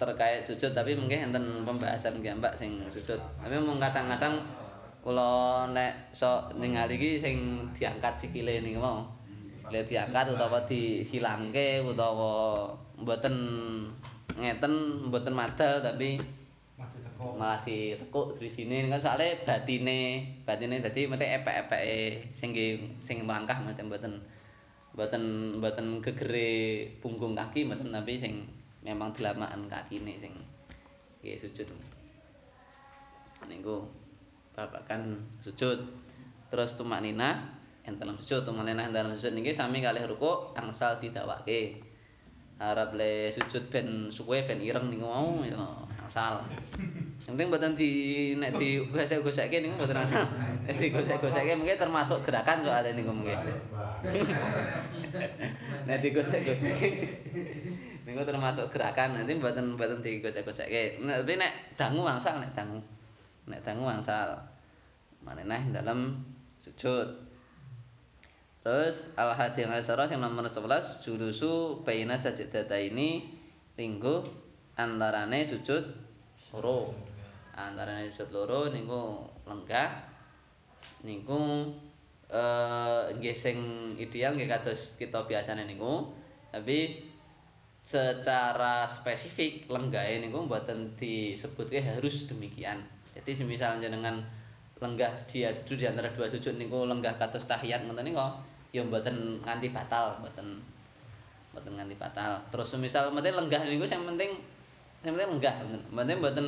terkait sujud tapi mungkin enten pembahasan nggih Mbak sing sujud. Tapi mung kadang-kadang kula nek sok ningali iki sing diangkat sikile niku mau. Sikile diangkat utawa disilangke utawa mboten ngeten mboten madal tapi. Malah ditekuk dari sini kan soalnya batine batine dadi mesti epek-epeke sing sing melangkah macam mboten mboten mboten gegere punggung kaki mboten tapi sing memang delamaan kakine sing nggih sujud. Niku babakan sujud. Terus tumak nina enten sujud tumak nina enten sujud. Niki sami kalih ruku angsal didawake harap le sujud ben suwe ben ireng niku mau ya angsal yang penting mboten di nek di gosek-gosekke niku mboten asal. Nek di gosek-gosekke mungkin termasuk gerakan soalnya niku mungkin. Nek di gosek-gosekke niku termasuk gerakan nanti mboten mboten di gosek-gosekke. Nek tapi nek dangu angsal nek dangu. Nek dangu angsal. Maneneh dalam sujud. Terus al-hadiyah al-asara yang nomor 11 julusu baina sajdata ini linggo antarane sujud loro. Antarane sujud loro niku lenggah niku eh sing ideal nggih kados kita biasane niku. Tapi secara spesifik lenggahe niku mboten disebutke harus demikian. Jadi semisal jenengan lenggah dia sujud di antara dua sujud niku lenggah kados tahiyat ngoten niku ya mboten nganti batal, mboten mboten nganti batal. Terus semisal mesti lenggah niku sing penting sing penting lenggah, mboten mboten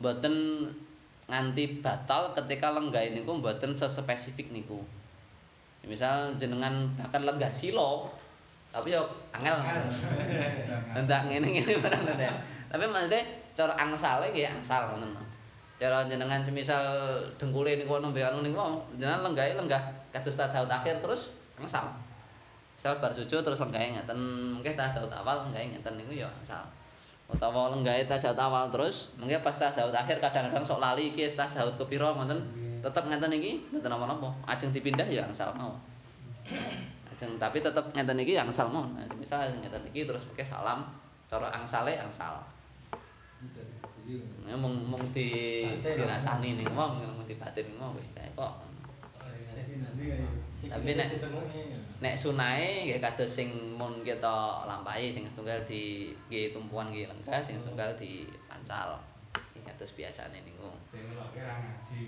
mboten nganti batal ketika lenggah niku mboten sespesifik niku. Misal jenengan bahkan lenggah silo tapi yo angel. Entak ngene-ngene barang to. Tapi maksudnya cara angsale nggih angsal ngoten. Cara jenengan semisal dengkule niku nembe anu niku jenengan lenggahe lenggah kados tasawuf akhir terus angsal. Misal bar sujud terus lenggahe ngeten, mungkin tasawuf awal lenggahe ngeten niku ya angsal. Utawa lenggahe tasawuf awal terus, mungkin pas tasawuf akhir kadang-kadang sok lali iki tasawuf kepiro ngoten. Tetep ngeten iki mboten napa-napa. Ajeng dipindah ya angsal mau. Ajeng tapi tetep ngeten iki ya angsal mau. Nah, misal ngeten iki terus pakai salam, cara angsale angsal. Ya mung mung di dirasani ning wong, mung dibatin wong wis kae kok. Tapi nek nek sunae nggih kados sing mun kita lampahi sing setunggal di nggih tumpuan nggih lenggah, sing setunggal di pancal. Nggih kados biasane niku. Sing ra ngaji.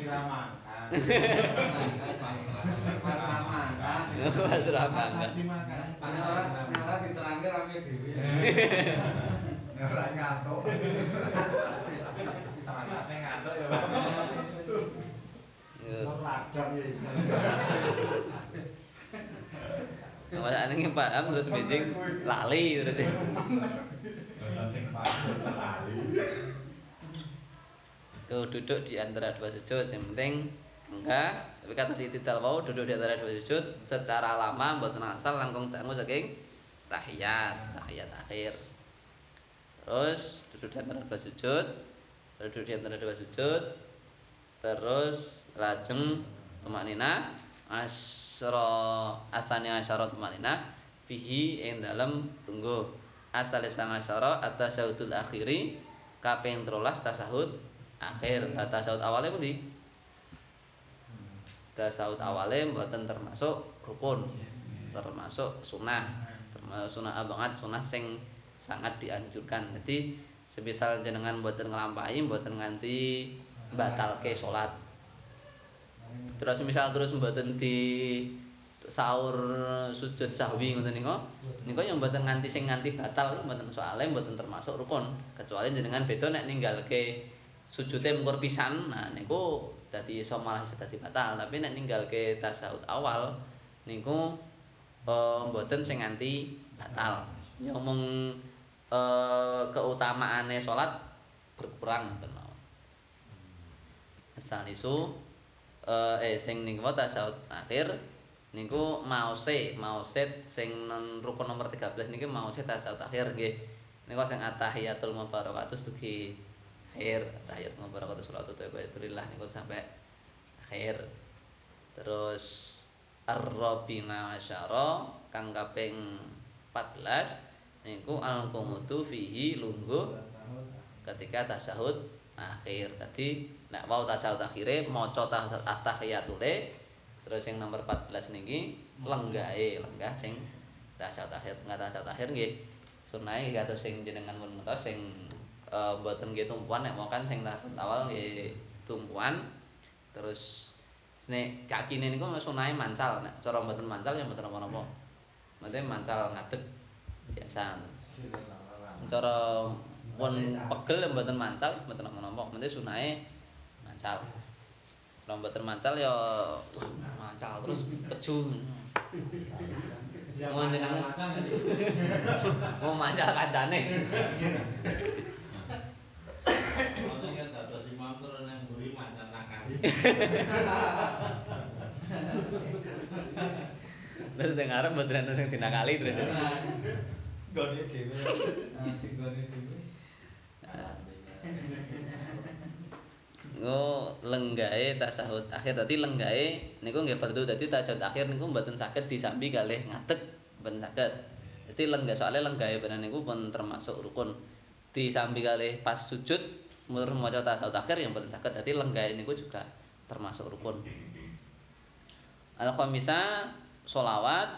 Kira makan. Pas makan. Ora nek ora diterangke rame dhewe. Ora ngantuk. Ngantuk ya. Ya. Awalane ki paham terus benjing lali terus. Tuh duduk di antara dua sujud yang penting enggak tapi kata si titel wau duduk di antara dua sujud secara lama mboten asal langkung dangu saking tahiyat tahiyat akhir terus duduk di antara dua sujud duduk di antara dua sujud terus lajeng tumak nina asyara asani asyara tumak nina fihi ing dalem tunggu. Asal sang asyara atas saudul akhiri kaping 13 tasahud akhir. Nah, tasawuf awalnya pundi? Tasawuf awalnya mboten termasuk rukun termasuk sunah termasuk sunah banget sunah sing sangat dianjurkan. Jadi semisal jenengan mboten nglampahi mboten nganti batalke salat terus misal terus mboten di sahur sujud sahwi ngoten niku niku yang mboten nganti sing nganti batal mboten soalnya mboten termasuk rukun. Kecuali jenengan beda nek ninggalke sujudnya mengkur pisan nah niku dadi iso malah iso dadi batal. Tapi nek ninggalke tasawuf awal niku eh, mboten sing nganti batal. Ya mung eh, keutamaane salat berkurang ngoten asal isu eh, eh sing niku wae tasawuf akhir niku mause mause sing non rukun nomor 13 niki mause tasawuf akhir nggih. Niku sing atahiyatul mubarakatus dugi akhir tahiyat mubarakatus sholatu thayyibah niku sampai akhir. Terus ar-rabbina asyara kang kaping 14 niku al-qumutu fihi lungguh ketika tasyahud akhir. Tadi nek wau tasyahud akhire maca tahiyatule terus yang nomor 14 niki lenggahe lenggah sing tasyahud akhir enggak tasyahud akhir nggih. Sunahe kados sing jenengan pun ngertos sing uh, mboten nggih tumpuan nek kan sing tasawuf awal nggih tumpuan. Terus nek kakine niku sunahe mancal nek cara mboten mancal ya mboten apa-apa. Mboten mancal ngadeg biasa. Cara pun pegel mboten mancal mboten apa-apa. Mboten sunahe mancal kalau mboten mancal ya wah, mancal terus keju Mau jenengan mau mancal kancane Ono kan dados imam turun nang mburi mancan nakari. terus teng arep mboten enten sing dinakali terus Gone dhewe. Nanti gone dhewe. Ngo lenggahe tasahud akhir tadi lenggahe niku nggih perlu dadi tasahud akhir niku mboten saged disambi kalih ngadeg mboten saged. Dadi lenggah soalnya lenggahe bener niku pun termasuk rukun. Disambi kalih pas sujud mur maca tasahud akhir yang mboten saged. Dadi lenggahe niku juga termasuk rukun. Al-khamisa sholawat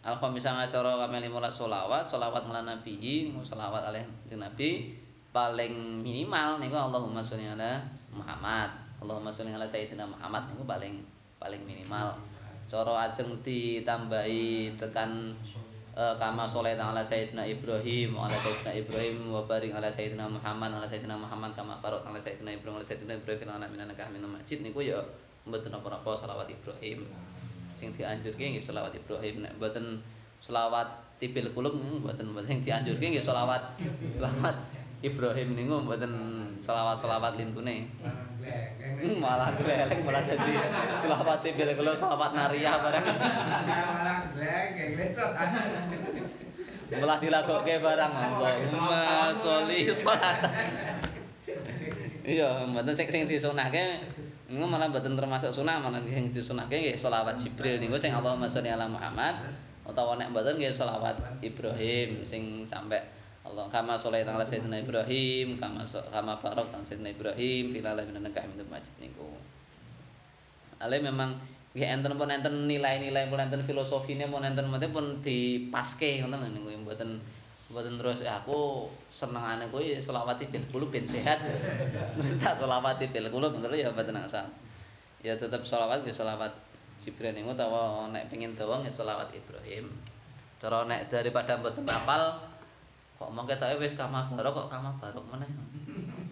Al-khamisa ngasyara kamil 15 sholawat Sholawat mala nabihi Sholawat alaih nabi Paling minimal niku Allahumma ala Muhammad. Allahumma sholli ala Sayyidina Muhammad. Niku paling paling minimal. Cara ajeng ditambahi tekan eh, kama sholli ala Sayyidina Ibrahim wa ala Sayyidina Ibrahim wa barik ala Sayyidina Muhammad ala Sayyidina Muhammad kama barak ala Sayyidina Ibrahim ala Sayyidina Ibrahim fil alamin innaka Hamidum Majid. Niku ya mboten apa-apa selawat Ibrahim. Sing dianjurke nggih selawat Ibrahim. Nek mboten selawat tipil kulub mboten mboten. Sing dianjurke nggih selawat selawat Ibrahim niku mboten selawat-selawat lintune. Hmm, malah gleleng malah dadi selawat tipil kulub selawat nariyah barang Malah glek glek malah dilagokke barang Allahumma sholli sholat iya mboten sing sing disunahke niku malah mboten termasuk sunah malah sing disunahke nggih selawat Jibril. Niku sing Allahumma sholli ala Muhammad utawa nek mboten nggih selawat Ibrahim sing sampai Allah kama sholli ala sayyidina Ibrahim kama kama barok ala sayyidina Ibrahim fil alamin innaka Hamidum Majid niku Ale memang nggih enten pun enten nilai-nilai pun enten filosofine pun enten mate pun dipaske ngoten lho niku mboten mboten terus eh, aku senengane kuwi selawat bil qulub ben sehat. Terus tak selawat bil qulub terus ya mboten asal. Ya tetep selawat ya selawat Jibril niku utawa nek pengin dawa ya selawat Ibrahim. Cara nek daripada mboten hafal kok mongke tak wis kamah barok kok kamah barok meneh.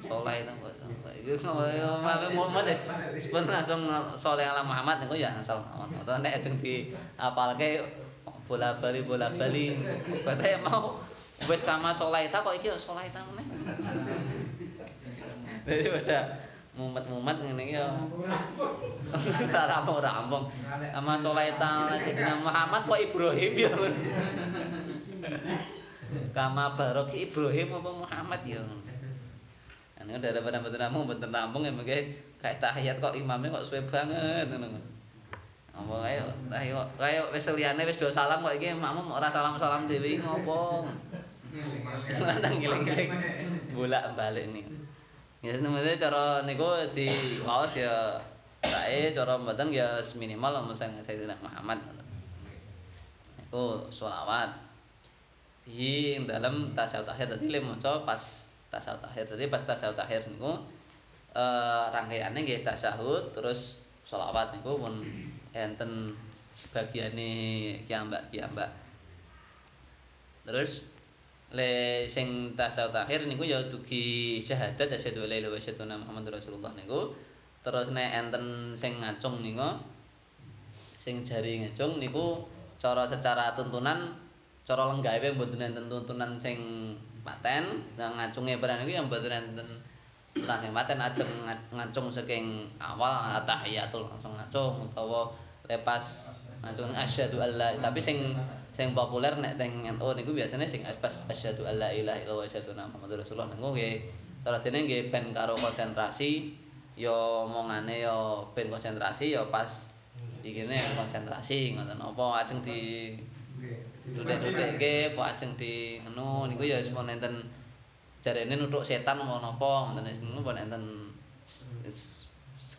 Soleh saleh itu iku mame Muhammad wis pun langsung saleh ala Muhammad niku ya asal utawa nek ajeng di apalke bola bali bola bali berarti mau wis kama saleh kok iki ya saleh ta meneh? Daripada mumet-mumet ngene iki ya. Rampung rampung sama ta Sayyidina Muhammad kok Ibrahim ya kama barok Ibrahim apa Muhammad ya Ini daripada mboten rampung mboten rampung ya kayak tahiyat kok imamnya kok suwe banget ngono. Apa kae tahiyat kok kaya wis liyane wis do salam kok iki makmum ora salam-salam dhewe ngopo. Nang giling-giling bolak-balik nih. Ya sebenarnya cara niku di waos ya kae cara mboten ya minimal sing Sayyidina Muhammad. Niku Di dalam tasawuf akhir tadi le maca pas tasawuf akhir tadi pas tasawuf akhir niku eh rangkaiane nggih tasahud terus sholawat niku pun enten bagiane kiambak-kiambak. Terus le sing tasawuf akhir niku ya dugi syahadat asyhadu alla ilaha anna muhammadar rasulullah niku terus nek enten sing ngacung niku sing jari ngacung niku cara secara tuntunan cara lenggawe mboten enten tuntunan sing paten nang ngacunge barang iki yang mboten enten tuntunan sing paten ajeng ngacung saking awal tahiyatul langsung ngacung utawa lepas ngacung asyhadu alla tapi sing sing populer nek teng NU niku biasanya sing pas asyhadu alla ilaha illallah wa asyhadu anna muhammadar rasulullah. Niku nggih salah dene nggih ben karo konsentrasi ya omongane ya ben konsentrasi ya pas ikine konsentrasi ngoten apa ajeng di Dudek-dudek apa ajeng di ngono niku ya sepon enten jarene nuthuk setan apa napa ngoten niku pun enten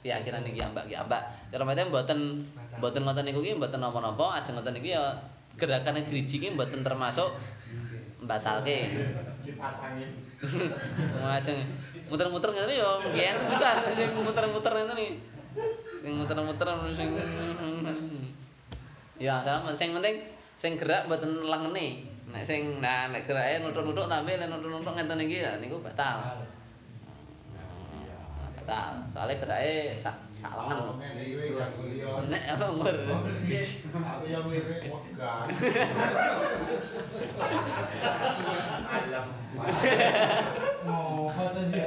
keyakinan iki ambak ki ambak. Cara mate mboten mboten ngoten niku ki mboten napa-napa ajeng ngoten niku ya gerakane driji ki mboten termasuk mbatalke. dipasangin Ajeng muter-muter ngene ya nggih enten juga sing muter-muter ngene iki. Sing muter-muter sing Ya, sama sing penting sing gerak mboten lengene. Nek sing nah nek gerake nuthuk-nuthuk tapi nek nuthuk-nuthuk ngenten iki ya niku batal. Batal. Soale gerake sak sak lengan. Nek apa umur. aku yang mirip wegan Ngopo to sih?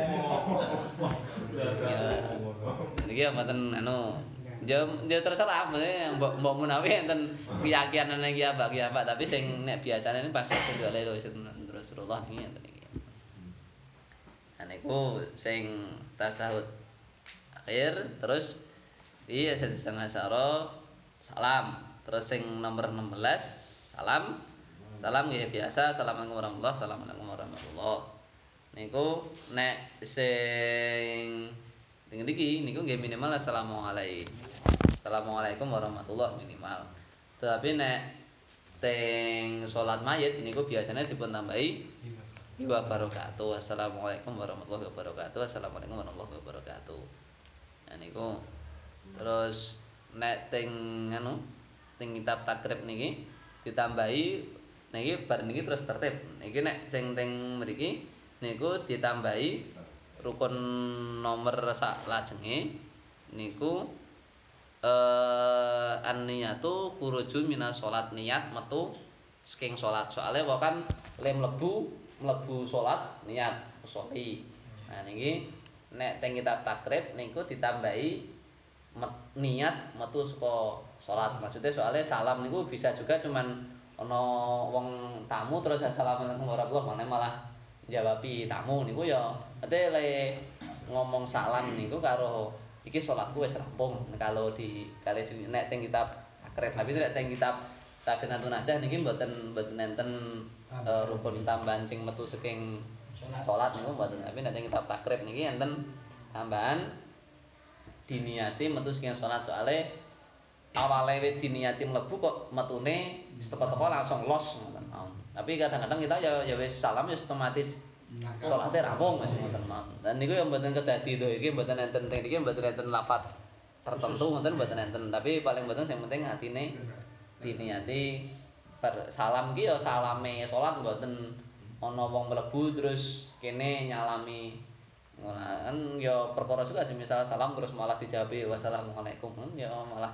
Niki ya mboten anu Ya, ya terserah, maksudnya mbok mbok menawi enten keyakinan iki apa ki apa, tapi sing nek biasane pas sing oleh Rasulullah iki enten iki. Nah niku sing tasawuf akhir terus iya sedisana saro salam. Terus sing nomor 16 salam. Salam nggih biasa, assalamualaikum warahmatullahi assalamualaikum warahmatullahi. Niku nek sing Dengan iki niku nggih minimal assalamualaikum. Assalamualaikum warahmatullahi minimal. Tapi nek teng salat mayit niku biasanya dipun tambahi wa barakatuh. Assalamualaikum warahmatullahi wabarakatuh. Assalamualaikum warahmatullahi wabarakatuh. Nah niku terus nek teng anu teng kitab takrib niki ditambahi niki bar niki terus tertib. Niki nek sing teng mriki niku ditambahi rukun nomor sak lajenge niku eh an-niyatu khuruju minas salat niat metu saking salat soalnya wae kan le mlebu mlebu salat niat usoli nah niki nek teng kitab takrib niku ditambahi met, niat metu saka salat maksudnya soalnya salam niku bisa juga cuman ana wong tamu terus assalamualaikum warahmatullahi wabarakatuh malah jawabi tamu niku ya. Ate le ngomong salam niku karo iki salatku wis rampung. Kalau di kali nek teng kitab akrab tapi nek teng kitab sakinatun aja niki mboten mboten enten uh, rukun tambahan sing metu saking salat. niku mboten. Tapi nek teng kitab takrib niki enten tambahan diniati metu saking salat. Soalnya awale wis diniati mlebu kok metune teko-teko langsung los. Tapi kadang-kadang kita ya ya wis salam ya otomatis. Salate rampung wis ngoten mawon. Dan niku ya mboten kedadi to iki mboten enten teng iki mboten enten lafat tertentu ngoten mboten enten, tapi paling mboten sing penting atine diniati per salam ki ya salame salat mboten ana wong mlebu terus kene nyalami. Ngono kan ya perkara juga sih misal salam terus malah dijawab wassalamualaikum. Ya malah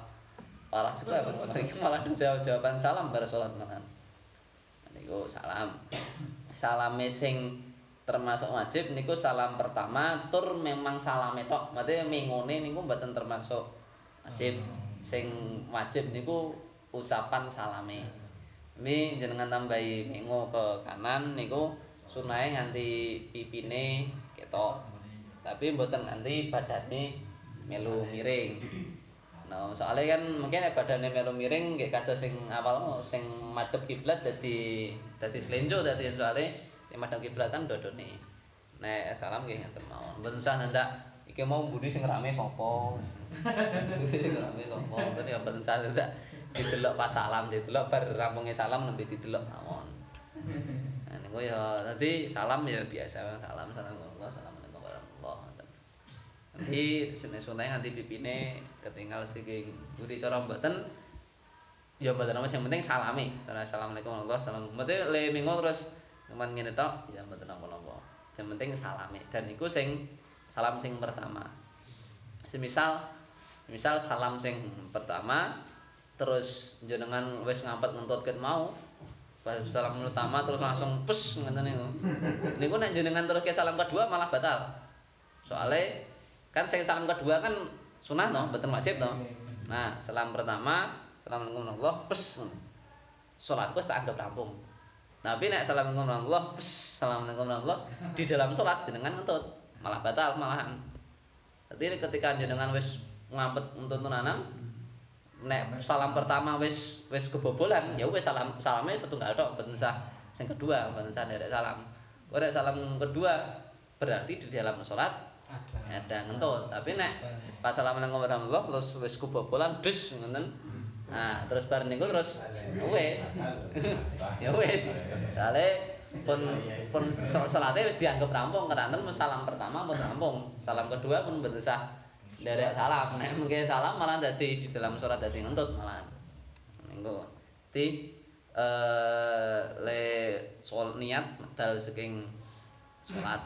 parah juga malah dijawab jawaban salam bar salat malah niku salam. Salame sing termasuk wajib niku salam pertama tur memang salame tok. Berarti mingune niku mboten termasuk wajib. Sing wajib niku ucapan salame. Ini jenengan tambahi mengo ke kanan niku sunahe nganti pipine ketok. Tapi mboten nganti badane melu miring. Nah, soalnya kan mungkin badane melu miring nggih kados sing mau sing madhep kiblat dadi dadi slenjo dadi soalnya sing madhep kiblat kan dodone. Nek salam nggih ngeten mawon. Mboten usah ndak iki mau mbuni sing rame sapa. sing rame. Berarti ya mboten usah ndak didelok pas salam didelok bar rampunge salam nembe didelok mawon. Nah, niku ya tadi salam ya biasa salam salam Nanti sunai-sunai nanti pipine ketinggal sing budi cara mboten ya mboten apa yang penting salami. Assalamualaikum warahmatullahi wabarakatuh. Berarti le minggu terus cuman ngene tok ya mboten apa-apa. Yang penting salami dan iku sing salam sing pertama. Semisal misal salam sing pertama terus jenengan wis ngampet ngentut ket mau pas salam pertama terus langsung pus ngene niku. Niku nek jenengan terus ke salam kedua malah batal. Soalnya kan sing salam kedua kan sunah no, betul wajib no. Nah, salam pertama, assalamualaikum warahmatullahi wabarakatuh. Salatku tak anggap rampung. Tapi nek assalamualaikum warahmatullahi wabarakatuh, assalamualaikum warahmatullahi di dalam salat jenengan ngentut, malah batal malahan. Jadi ketika jenengan wis ngampet untuk tunanan, nek salam pertama wis wis kebobolan, ya wis salam salame setunggal tok, mboten sah sing kedua, mboten sah derek salam. Ora salam kedua berarti di dalam salat ada ngentut tapi nek pas assalamualaikum warahmatullahi terus wis kubobolan dus ngoten. Nah terus bar niku terus wis. Ya wis. Kale pun pun salate wis dianggap rampung karena salam pertama pun rampung. Salam kedua pun mboten sah derek salam. Nek mungkin salam malah dadi di dalam surat dadi ngentut malah. Niku ti eh le soal niat medal saking salat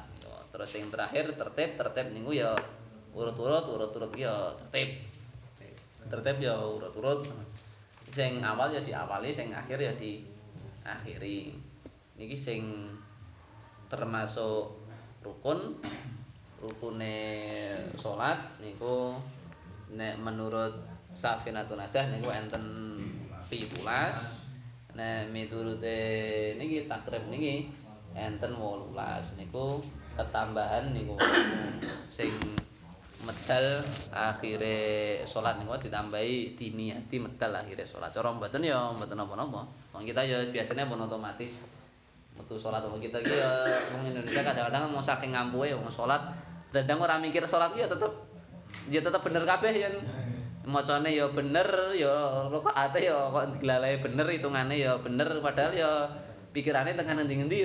terus yang terakhir tertib tertib niku ya urut-urut urut-urut ya tertib. Tertib ya urut-urut. Sing awal ya diawali sing akhir ya di akhiri niki sing termasuk rukun rukune salat niku nek menurut Safinatun Najah niku enten 17 nek miturute niki takrib niki enten 18 niku ketambahan niku sing medal akhire salat niku ditambahi diniati medal akhire salat. Cara mboten ya mboten napa-napa. Wong kita ya biasanya pun otomatis metu salat wong kita iki ya wong Indonesia kadang-kadang mau saking ngampuhe wong salat dadang ora mikir salat ya tetep ya tetep bener kabeh yen macane ya bener ya rakaate ya kok diglalae bener hitungane ya bener padahal ya pikirane tengah ngendi-ngendi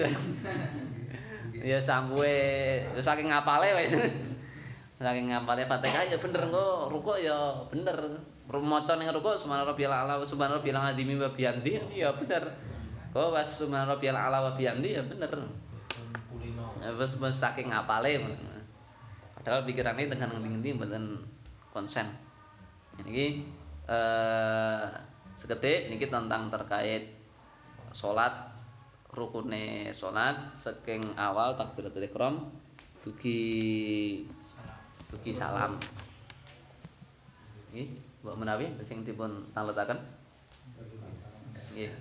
ya sambuhe ya saking ngapale wis saking ngapale Fatihah ya bener kok rukuk ya bener. Maca ning rukuk subhanallah rabbil ala wa subhanallah rabbil azim wa bihamdi ya bener. Kok pas subhanallah rabbil ala wa bihamdi ya bener. Wis saking ngapale padahal pikirane tengah ngendi-ngendi mboten konsen. Ini eh seketik niki tentang terkait salat rukune salat saking awal takbiratul ihram dugi dugi salam. Nggih, Mbok menawi sing dipun taletaken. Nggih.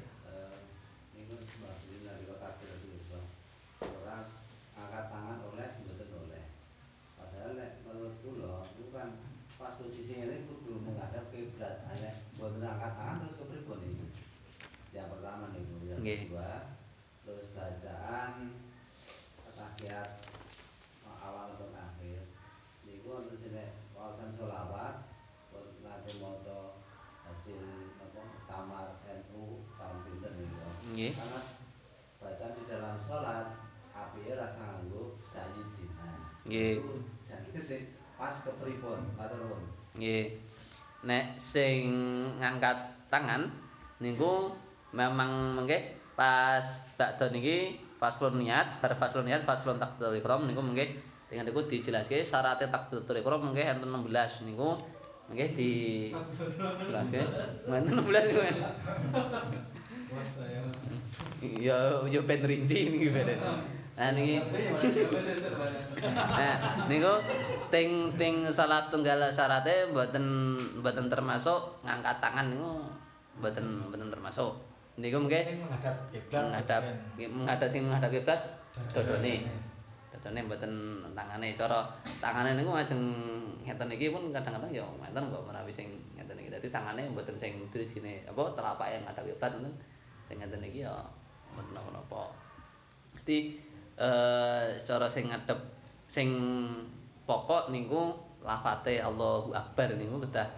angkat tangan oleh mboten oleh. Padahal nek menurut kula itu kan pas posisi ini kudu menghadap kiblat. Nek mboten angkat tangan terus kepripun itu? Yang pertama niku, yang kedua terus bacaan tahiyat awal untuk akhir niku wonten sine wawasan sholawat nanti maca hasil apa kamar NU tahun pinten niku nggih karena bacaan di dalam sholat api rasa nganggo sayyidina nggih jadi sing pas kepripun matur nuwun nggih nek sing ngangkat tangan niku memang mengke pas bakdo niki faslun niat bar faslun niat faslun takbiratul ihram niku mungkin dengan niku dijelaske syaratnya takbiratul ihram mungkin enten 16 niku nggih di jelaske. Enten 16 niku. Men. ya yo ben rinci niki ben nah niki. Nah niku ting ting salah setunggal syaratnya mboten mboten termasuk ngangkat tangan niku mboten mboten termasuk. Niku Ini menghadap kiblat. menghadap menghadap sing menghadap kiblat dodone. dodone. Mboten tangane. Cara tangane niku ajeng ngeten iki pun kadang-kadang ya ngeten kok menawi sing ngeten iki. Dadi tangane mboten sing dirisine apa telapak yang ngadap kiblat ngoten sing ngeten iki ya mboten napa-napa dadi eh cara sing ngadep sing pokok niku lafate Allahu Akbar niku kedah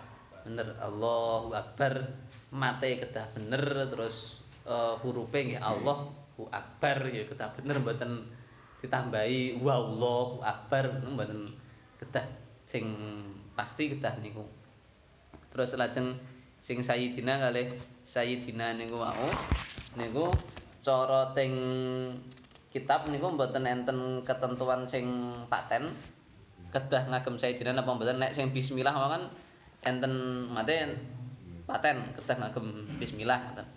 bener. Allahu Akbar mate kedah bener terus uh, hurufe nggih Allahu Akbar ya kedah bener. Mboten ditambahi wallahu akbar mboten kedah sing pasti kedah niku. Terus lajeng sing Sayyidina kalih Sayyidina niku mau niku cara teng kitab niku mboten enten ketentuan sing paten. Kedah ngagem Sayyidina napa mboten? Nek sing bismillah mau kan enten mate paten kedah ngagem bismillah ngoten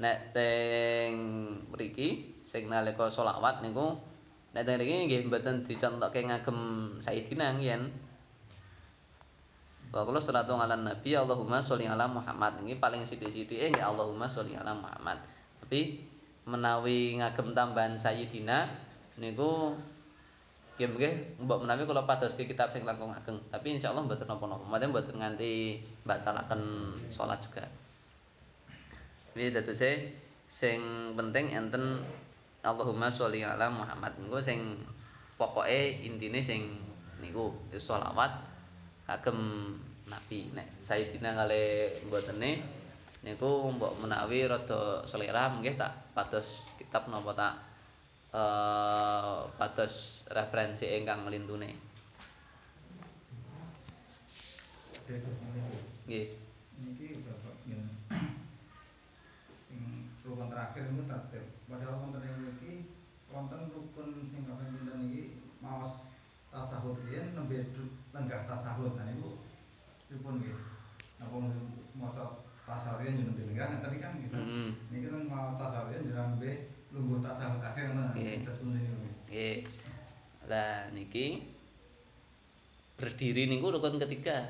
nek teng mriki sing nalika selawat niku nek teng mriki nggih mboten dicontokke ngagem Sayyidina yen Wa kula salatu ala nabi Allahumma sholli ala Muhammad. Ini paling sithik-sithike nggih Allahumma sholli ala Muhammad. Tapi menawi ngagem tambahan Sayyidina niku nggih nggih mbok menawi kula padoske kitab sing langkung ageng. Tapi insyaallah mboten napa-napa. Mboten mboten nganti batalaken salat juga. Iki dadose sing penting enten Allahumma sholli ala Muhammad niku sing pokoke intine sing niku sholawat kagem nabi nek Sayyidina kali mbotene niku mbok menawi rada selera nggih tak pados kitab napa tak eh pados referensi ingkang lintune nggih Niki bapak rukun terakhir niku tertib. Padahal wonten ing niki wonten rukun sing kaping pinten niki maos tasahud riyen nembe du- lenggah tasahud. Nah niku pripun nggih? Napa maca tasahud riyen nembe lenggah ngeten kan gitu. heeh Niki kan mau tasahud riyen jenengan nembe lungguh tasahud akhir. Terus pundi niku. nggih lah niki berdiri niku rukun ketiga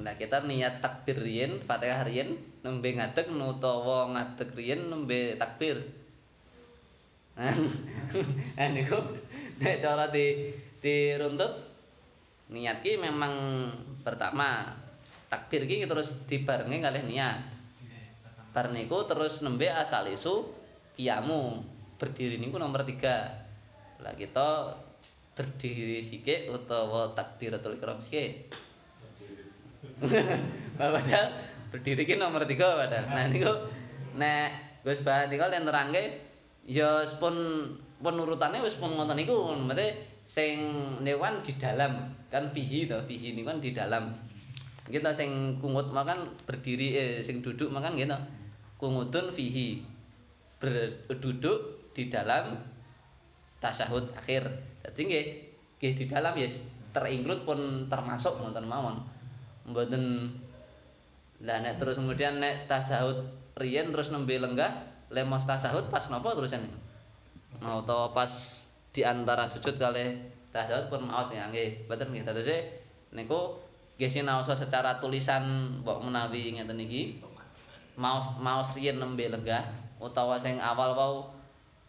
Nah kita niat takbir riyen, Fatihah riyen nembe ngadeg utawa ngadeg riyen nembe takbir. Nah niku nek cara di diruntut niat ki memang pertama takbir ki terus dibarengi kalih niat. Bar niku terus nembe asal isu kiamu berdiri niku nomor tiga. Lah kita berdiri sikik utawa takbiratul ihram sikik. padahal berdiri ki nomor tiga padahal. Nah niku nek Gus Bah niku len nerangke ya pun pun urutane wis pun ngoten niku. Mate sing newan di dalam kan fihi to, fihi niku kan di dalam. Kita sing kungut makan berdiri eh sing duduk makan gitu. Kungutun fihi berduduk di dalam tasahud akhir. Dadi nggih nggih di dalam ya terinclude pun termasuk ngoten mawon. Mboten lah nek terus kemudian nek tasahud riyen terus nembe lenggah lemos tasahud pas napa terusan mau to pas di antara sujud kali tasahud pun maos ya nggih mboten nggih dadose niku nggih sinaosa secara tulisan mbok menawi ngeten iki. Maos maos riyen nembe lenggah utawa sing awal wau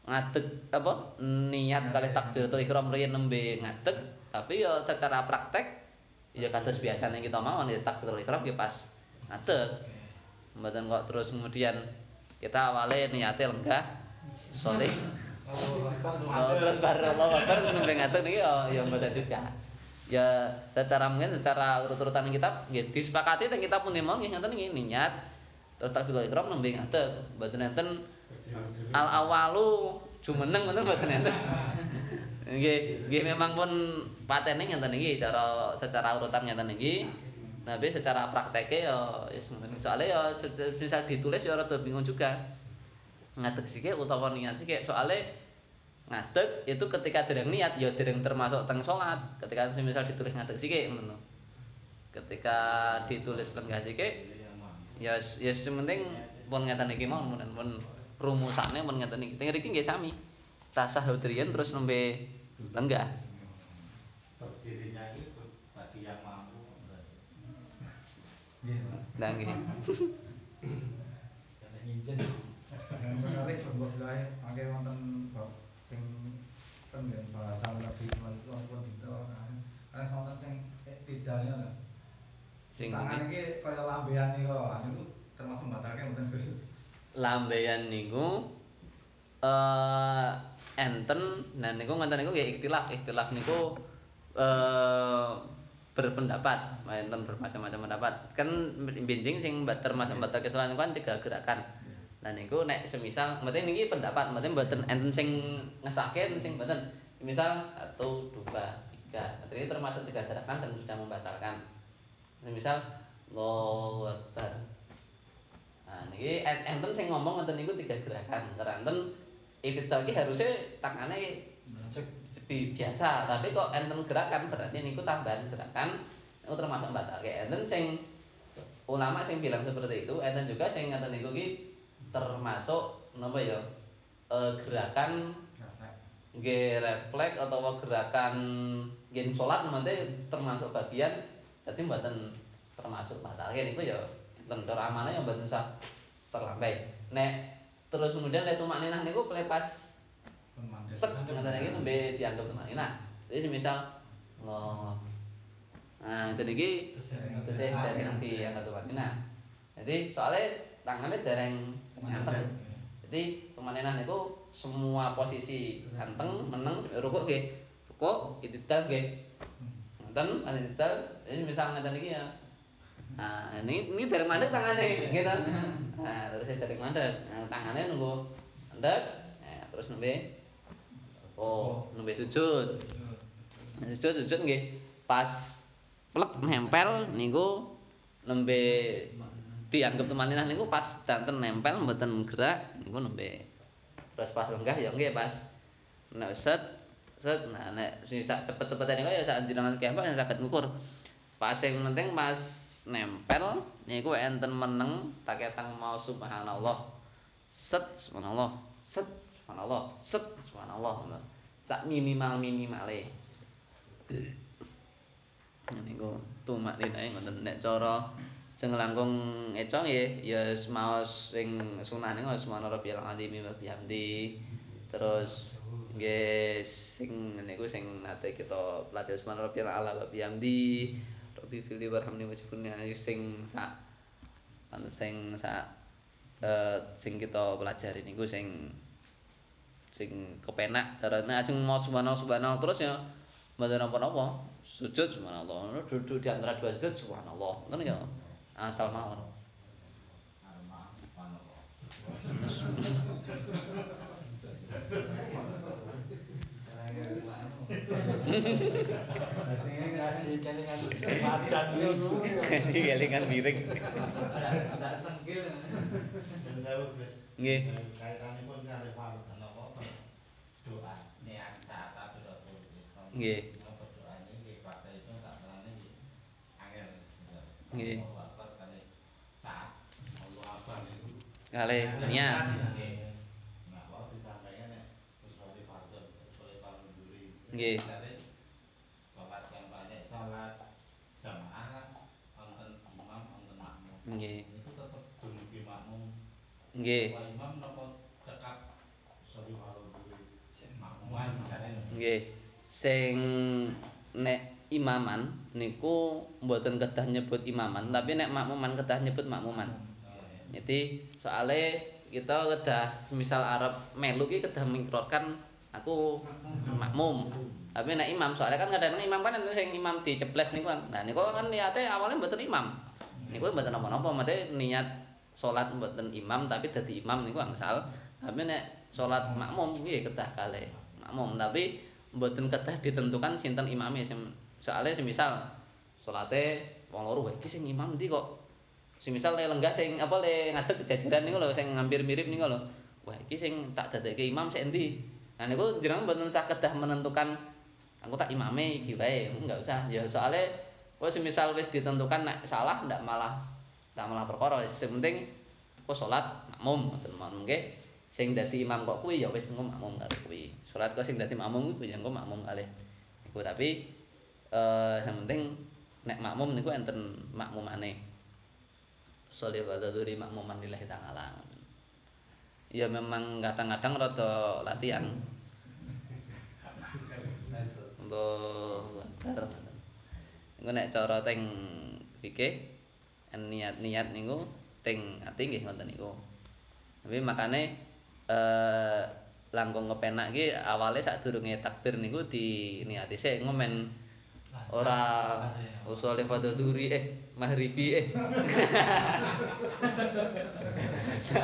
ngadeg apa niat kali takbiratul ihram riyen nembe ngadeg tapi ya secara praktek ya kados biasanya kita mawon ya takbiratul ihram ya pas ngadeg. Mboten kok terus kemudian kita awalnya niate lenggah soleh. Oh, terus baru Allah Akbar terus nembe ngadeg niki ya ya mboten juga ya secara mungkin secara urut-urutan kitab ya disepakati teng kitab pun mau nggih ngoten niki niat. Terus takbiratul ihram nembe ngadeg mboten enten al awalu jumeneng ngoten mboten enten. Nggih nggih memang pun patene ngeten iki cara secara urutan ngeten iki tapi secara prakteknya ya wis ngoten soalnya ya misal ditulis ya rada bingung juga. Ngadeg sithik utawa niat sithik soalnya ngadeg itu ketika dereng niat ya dereng termasuk teng salat ketika misal ditulis ngadeg sithik ngono. Ketika ditulis lenggah sithik ya ya sementing pun ngeten iki mau pun pun rumusane pun ngeten iki. Teng iki nggih sami. Tasahud riyen terus nembe lenggah. Berdirinya itu bagi yang mampu. Nah nggih Karena nginjen. Kali sebuah wilayah mangke wonten nggih bahasa lebih wonten gitu. Karena wonten sing tidaknya lah. sing Tangan iki kaya lambean niku, niku termasuk batalke mboten Gus. lambeyan niku eh enten. Nah niku ngenten niku nggih ikhtilaf. Ikhtilaf niku eh berpendapat. Enten bermacam-macam pendapat. Kan benjing sing termasuk batal kesalahan kan tiga gerakan nah niku nek semisal mboten niki pendapat mboten mboten enten sing ngesake enten sing mboten. Misal satu dua tiga. Ini termasuk tiga gerakan dan sudah membatalkan. Semisal Allahu Akbar. Nah, niki en- enten sing ngomong ngeten niku tiga gerakan. Keranten ibtidal ki harusnya tangane bi- biasa, tapi kok enten gerakan berarti niku tambahan gerakan niku termasuk batal. Enten sing ulama sing bilang seperti itu, enten juga sing ngeten niku ki termasuk napa ya? eh, gerakan nggih refleks atau gerakan nggih salat nanti termasuk bagian dadi mboten termasuk batal. Niku ya enten cara amane ya mboten usah terlambai. Nek terus kemudian nek tumakninah niku pelepas sek ngeten iki nembe dianggap tumakninah jadi semisal nah itu iki tesih dereng dianggap tumakninah jadi soalnya tangannya dereng nyanteng jadi tumakninah niku semua posisi anteng meneng rukuk nggih rukuk itidal nggih ngeten itidal jadi misal ngeten iki ya Nah, ini ini dari mandek tangannya, gitu. Nah, terus saya dari mandek. Nah, tangannya nunggu mandek, nah, terus nembe oh, nembe sujud. Sujud sujud nggih. Pas plek nempel niku nembe dianggap temaninah niku pas danten nempel mboten gerak niku nembe. Terus pas lenggah ya nggih pas. Nek set set nah nek sing sak cepet-cepete niku ya sak jenengan kempek yang saged ngukur. Pas sing penting pas nempel niku enten meneng taketang mau subhanallah. Set subhanallah. Set subhanallah. Set subhanallah. Sak minimal minimale niku tumak dinae ngoten nek cara sing langkung eco nggih ya maos sing sunah niku subhana rabbiyal azim wa bihamdi terus nggih sing niku sing nate kita pelajari subhana rabbiyal ala wa bihamdi Rabbi fili warhamni wajibuni sing sak anu sing sak eh, sing kita pelajari niku sing sing kepenak carane. Ajeng mau subhanallah subhanallah terus ya mboten napa-napa sujud subhanallah. Duduk di antara dua sujud subhanallah. Ngono ya asal mawon Jadi kelingan miring. Nggih. Nggih. Nggih wonten makmum. Nggih. Nggih. Misalnya. Nggih. Sing nek imaman niku mboten kedah nyebut imaman, tapi nek makmuman kedah nyebut makmuman. Jadi soalnya kita kedah semisal Arab melu ki kedah mengikrodkan aku makmum. Tapi nek imam soalnya kan kadang imam kan enten sing imam diceples niku kan. Nah niku kan niate awalnya mboten imam. Niku mboten napa-napa, mate niat salat mboten imam tapi dadi imam niku angsal. Tapi nek salat makmum nggih kedah kalih makmum, tapi mboten kedah ditentukan sinten imame soalnya semisal salate wong loro "Wah, iki sing imam ndi kok semisal le lenggah sing apa le ngadeg jajaran niku lho sing hampir mirip niku lho. Wah, iki sing tak dadekke imam sik endi? Nah niku jenengan mboten usah kedah menentukan aku tak imame iki wae, enggak usah. Ya soalnya kowe semisal wis ditentukan nek salah ndak malah tak malah perkara wis sing penting kok salat makmum ngoten mawon nggih. Sing dadi imam kok kuwi ya wis engko makmum karo kuwi. Salat kok sing dadi makmum kuwi ya engko makmum kalih. Iku tapi eh sing penting nek makmum niku enten makmumane. Sholih wa dzuri makmuman lillahi ta'ala. Ya memang kadang-kadang rada latihan. Engko nek cara teng fikih niat-niat niku teng ati nggih ngoten niku. Tapi makane eh langkung kepenak iki awale sadurunge takbir niku diniati sik ngomen ora usole fadhuri eh maghribi eh.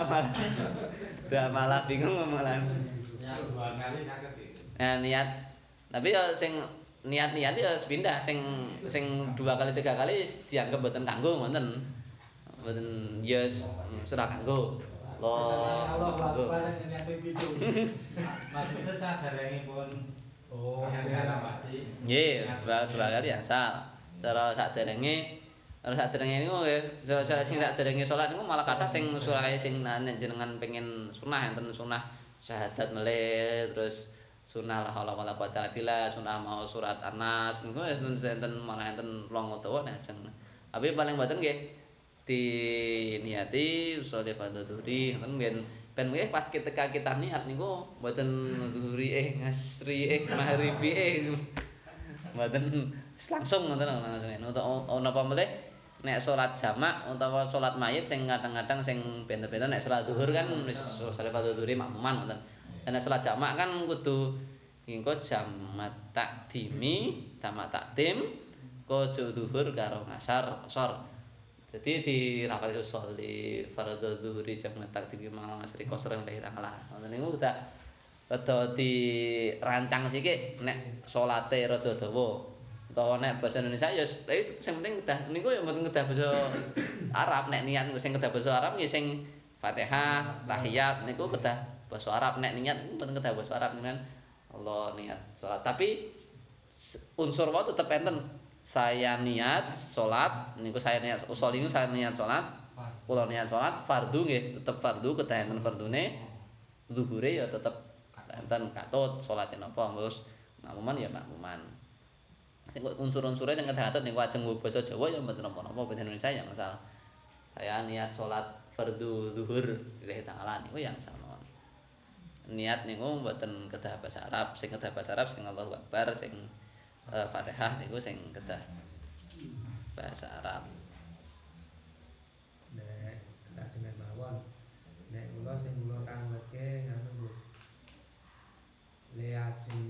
malah dah malah bingung malah. dua kali nyaket itu Nah, niat tapi ya sing niat-niat ya pindah sing sing dua kali tiga kali dianggap mboten kanggo ngoten. Mboten ya yes, surah kanggo. Loh, kanggo. maksudnya sadarnya pun Oh, Nggih, dua, dua kali asal. Cara saderenge cara saderenge niku nggih, cara cara sing saderenge salat niku malah kathah sing surah sing jenengan pengen sunah enten sunah syahadat melih terus sunah la haula wala quwata illa billah, sunah mau surat An-Nas niku enten enten malah enten long utawa nek sing tapi paling mboten nggih di niati sholih fardhu-dhuhri ngoten ben ben nggih pas kita kita niat niku mboten dhuhri eh ngasri eh maghribi eh mboten langsung ngoten langsung untuk napa melih nek salat jamak utawa salat mayit sing kadang-kadang sing benten-benten nek salat zuhur kan wis sholih fardhu-dhuhri makmuman ngoten. Nek salat jamak kan kudu engko jamak takdimi jamak takdim kojo zuhur karo ngasar sor jadi di rapat itu sholli fardhu dhuhri jamak takdim malam asri kosren lillahi ta'ala ngoten niku udah rada dirancang sithik nek salate rada dawa. Utawa nek basa Indonesia ya sing penting kedah niku ya mboten kedah basa Arab. Nek niat sing kedah basa Arab ya sing Fatihah, tahiyat niku kedah basa Arab. Nek niat mboten kedah basa Arab kan Allah niat salat tapi unsur wae tetep enten saya niat salat niku saya niat usul niku saya niat salat kula niat salat fardu nggih tetep fardu kedah enten fardune. Zuhure ya tetep enten katut salate napa terus makmuman ya makmuman. Sing unsur-unsure sing kedah katut niku ajeng nggo basa Jawa ya mboten napa-napa basa Indonesia ya masalah. Saya niat salat fardu zuhur lillahi ta'ala niku yang sama niat niku mboten kedah bahasa Arab sing kedah bahasa Arab sing Allahu Akbar sing uh, Fatihah niku sing kedah bahasa Arab. Nek lajengan mawon. Nek kula sing kula tangletke ngono Gus. Le ajeng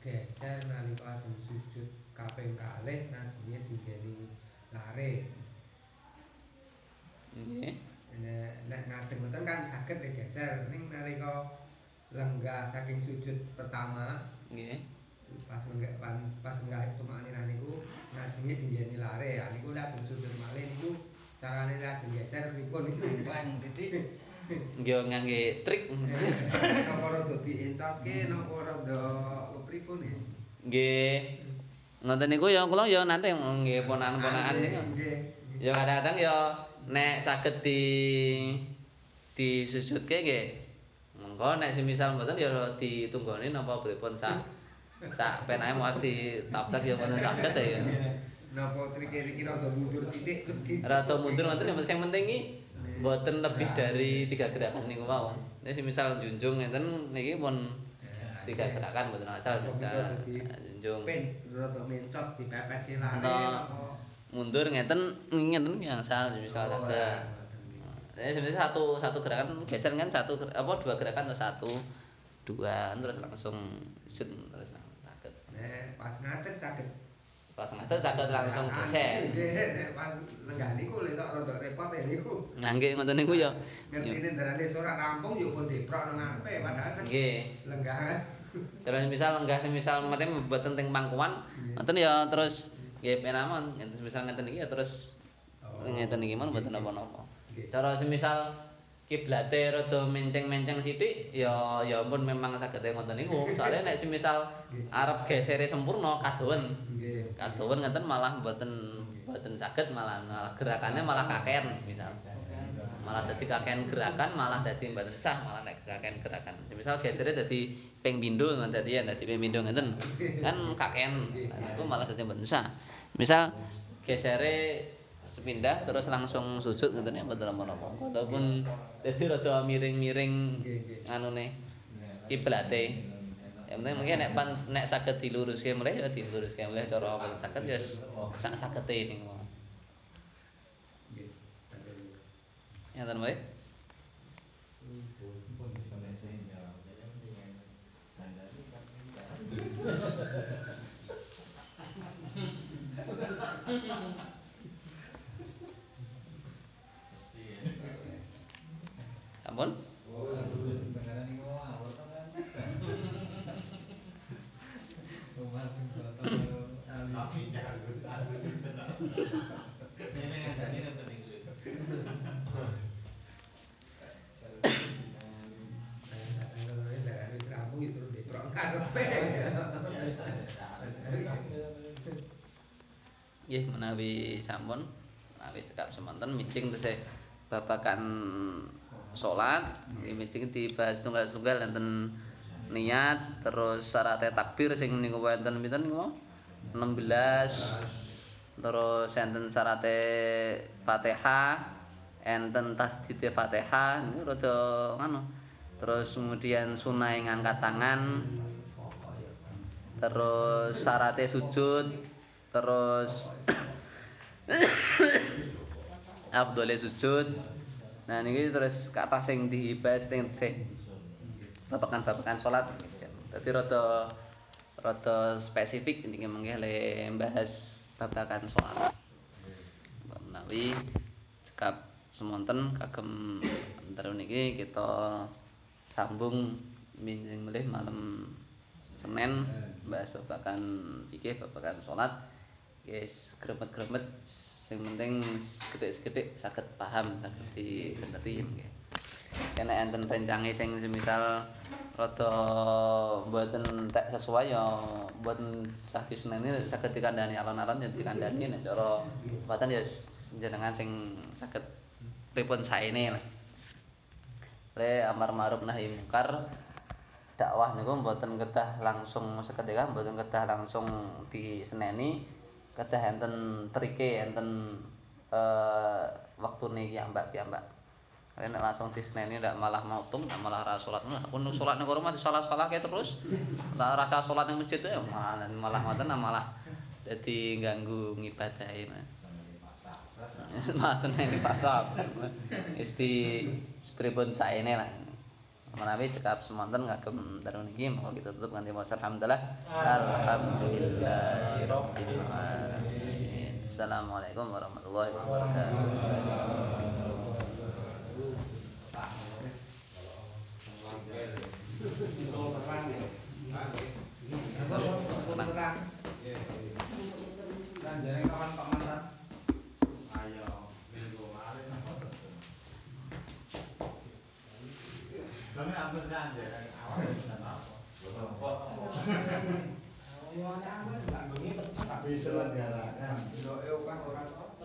geser nalika ajeng sujud kaping kalih najine digeni lare. Nggih. Nek nek ngadeg ngoten kan saged digeser. Ning nalika lenggah saking sujud pertama nggih pas lenggah pas, pas lenggah tumakninah niku najine digeni lare ya niku lajeng sujud malih niku carane lajeng geser pripun niku Bang, titik. nggih ngangge trik Napa rada diencoske napa rada kepripun ya? nggih ngoten niku ya kula ya nanti nggih ponakan-ponakan niku Nggih. ya kadang-kadang ya nek saged di disujudke nggih mengko nek semisal mboten ya ditunggoni napa pripun sak sak penake mau ditabrak ya mboten saged ya. Napa trike-trike rada mundur titik terus di rada mundur ngoten yang penting iki mboten lebih dari tiga gerakan niku mawon nek semisal junjung ngeten niki pun tiga gerakan mboten asal bisa junjung. pen rada mencos Nah. napa? mundur ngeten ngeten yang asal semisal Oh, saged Jadi sebenarnya satu satu gerakan geser kan satu apa dua gerakan atau satu dua terus langsung shoot pas ngadeg saged. Pas ngatur sakit langsung geser. Nggih, nek pas lenggah niku lek sok rada repot ya niku. nangge ngoten niku ya. Ngertine darane ora rampung yo pun diprok nang ngarepe padahal nggih. lenggah. Terus misal lenggah misal mate mboten teng pangkuan ngoten ya terus nggih penamon ngeten misal ngeten iki ya terus Oh. ngeten iki mon mboten napa-napa Nggih. cara semisal kiblate rada menceng-menceng sithik ya ya ampun memang saged ngoten niku. Soale nek semisal arep gesere sempurna kadowen. Kadowen ngeten malah mboten mboten saged malah, malah gerakannya malah kakean misal. Malah dadi kakean gerakan malah dadi mboten sah malah nek kakean gerakan. Misal gesere dadi ping pindho ngoten dadi ya dadi ping pindho ngeten. Kan kakean. Nah, Itu malah dadi mboten sah. Misal gesere sepindah terus langsung sujud ngoten ya mboten napa-napa. Ataupun dadi rada miring-miring Nggih, nggih. anune kiblate. Ya penting mungkin nek pan nek saged diluruske mulai ya diluruske mulai cara apa saged ya sak sagete niku. Nggih. Ya ten mulai. pun bisa Inggris Nggih menawi sampun. Menawi cekap semonten micing tesih babakan salat nggih micing dibahas tunggal-tunggal enten niat terus syaratnya takbir sing niku wonten pinten niku mau? 16 terus enten syaratnya Fatihah enten tasdite Fatihah niku rada ngono terus kemudian sunai ngangkat tangan terus syaratnya sujud terus Abdullah sujud nah ini terus kata sing dibahas sing sing babakan-babakan salat dadi rada rada spesifik ini mengke le bahas babakan salat menawi cekap semonten kagem antara niki kita sambung minjing melih malam Senin bahas babakan iki babakan salat guys gremet-gremet sing penting gede-gede saged paham saged dimengerti nggih. Kene enten rencange sing semisal rada mboten tek sesuai ya mboten saged Senin ini dikandani alon-alon ya dikandani nek cara mboten ya jenengan sing saged pripun saene lah. Le amar ma'ruf nahi mungkar dakwah niku mboten kedah langsung seketika mboten kedah langsung diseneni kedah enten trike enten eh wektune iki ambak piyambak Nek langsung diseneni ndak malah mautum ndak malah ra salat. Nah aku nu salat ning rumah disalah-salah ke terus. Tak rasa salat ning masjid ya malah malah ngoten malah dadi ganggu ngibadahi Maksudnya ini pasal Wis di pripun saene lah menawi cekap semonten kagem daru niki mau kita tutup nganti maca alhamdulillah. Alhamdulillahirabbil alamin assalamualaikum warahmatullahi wabarakatuh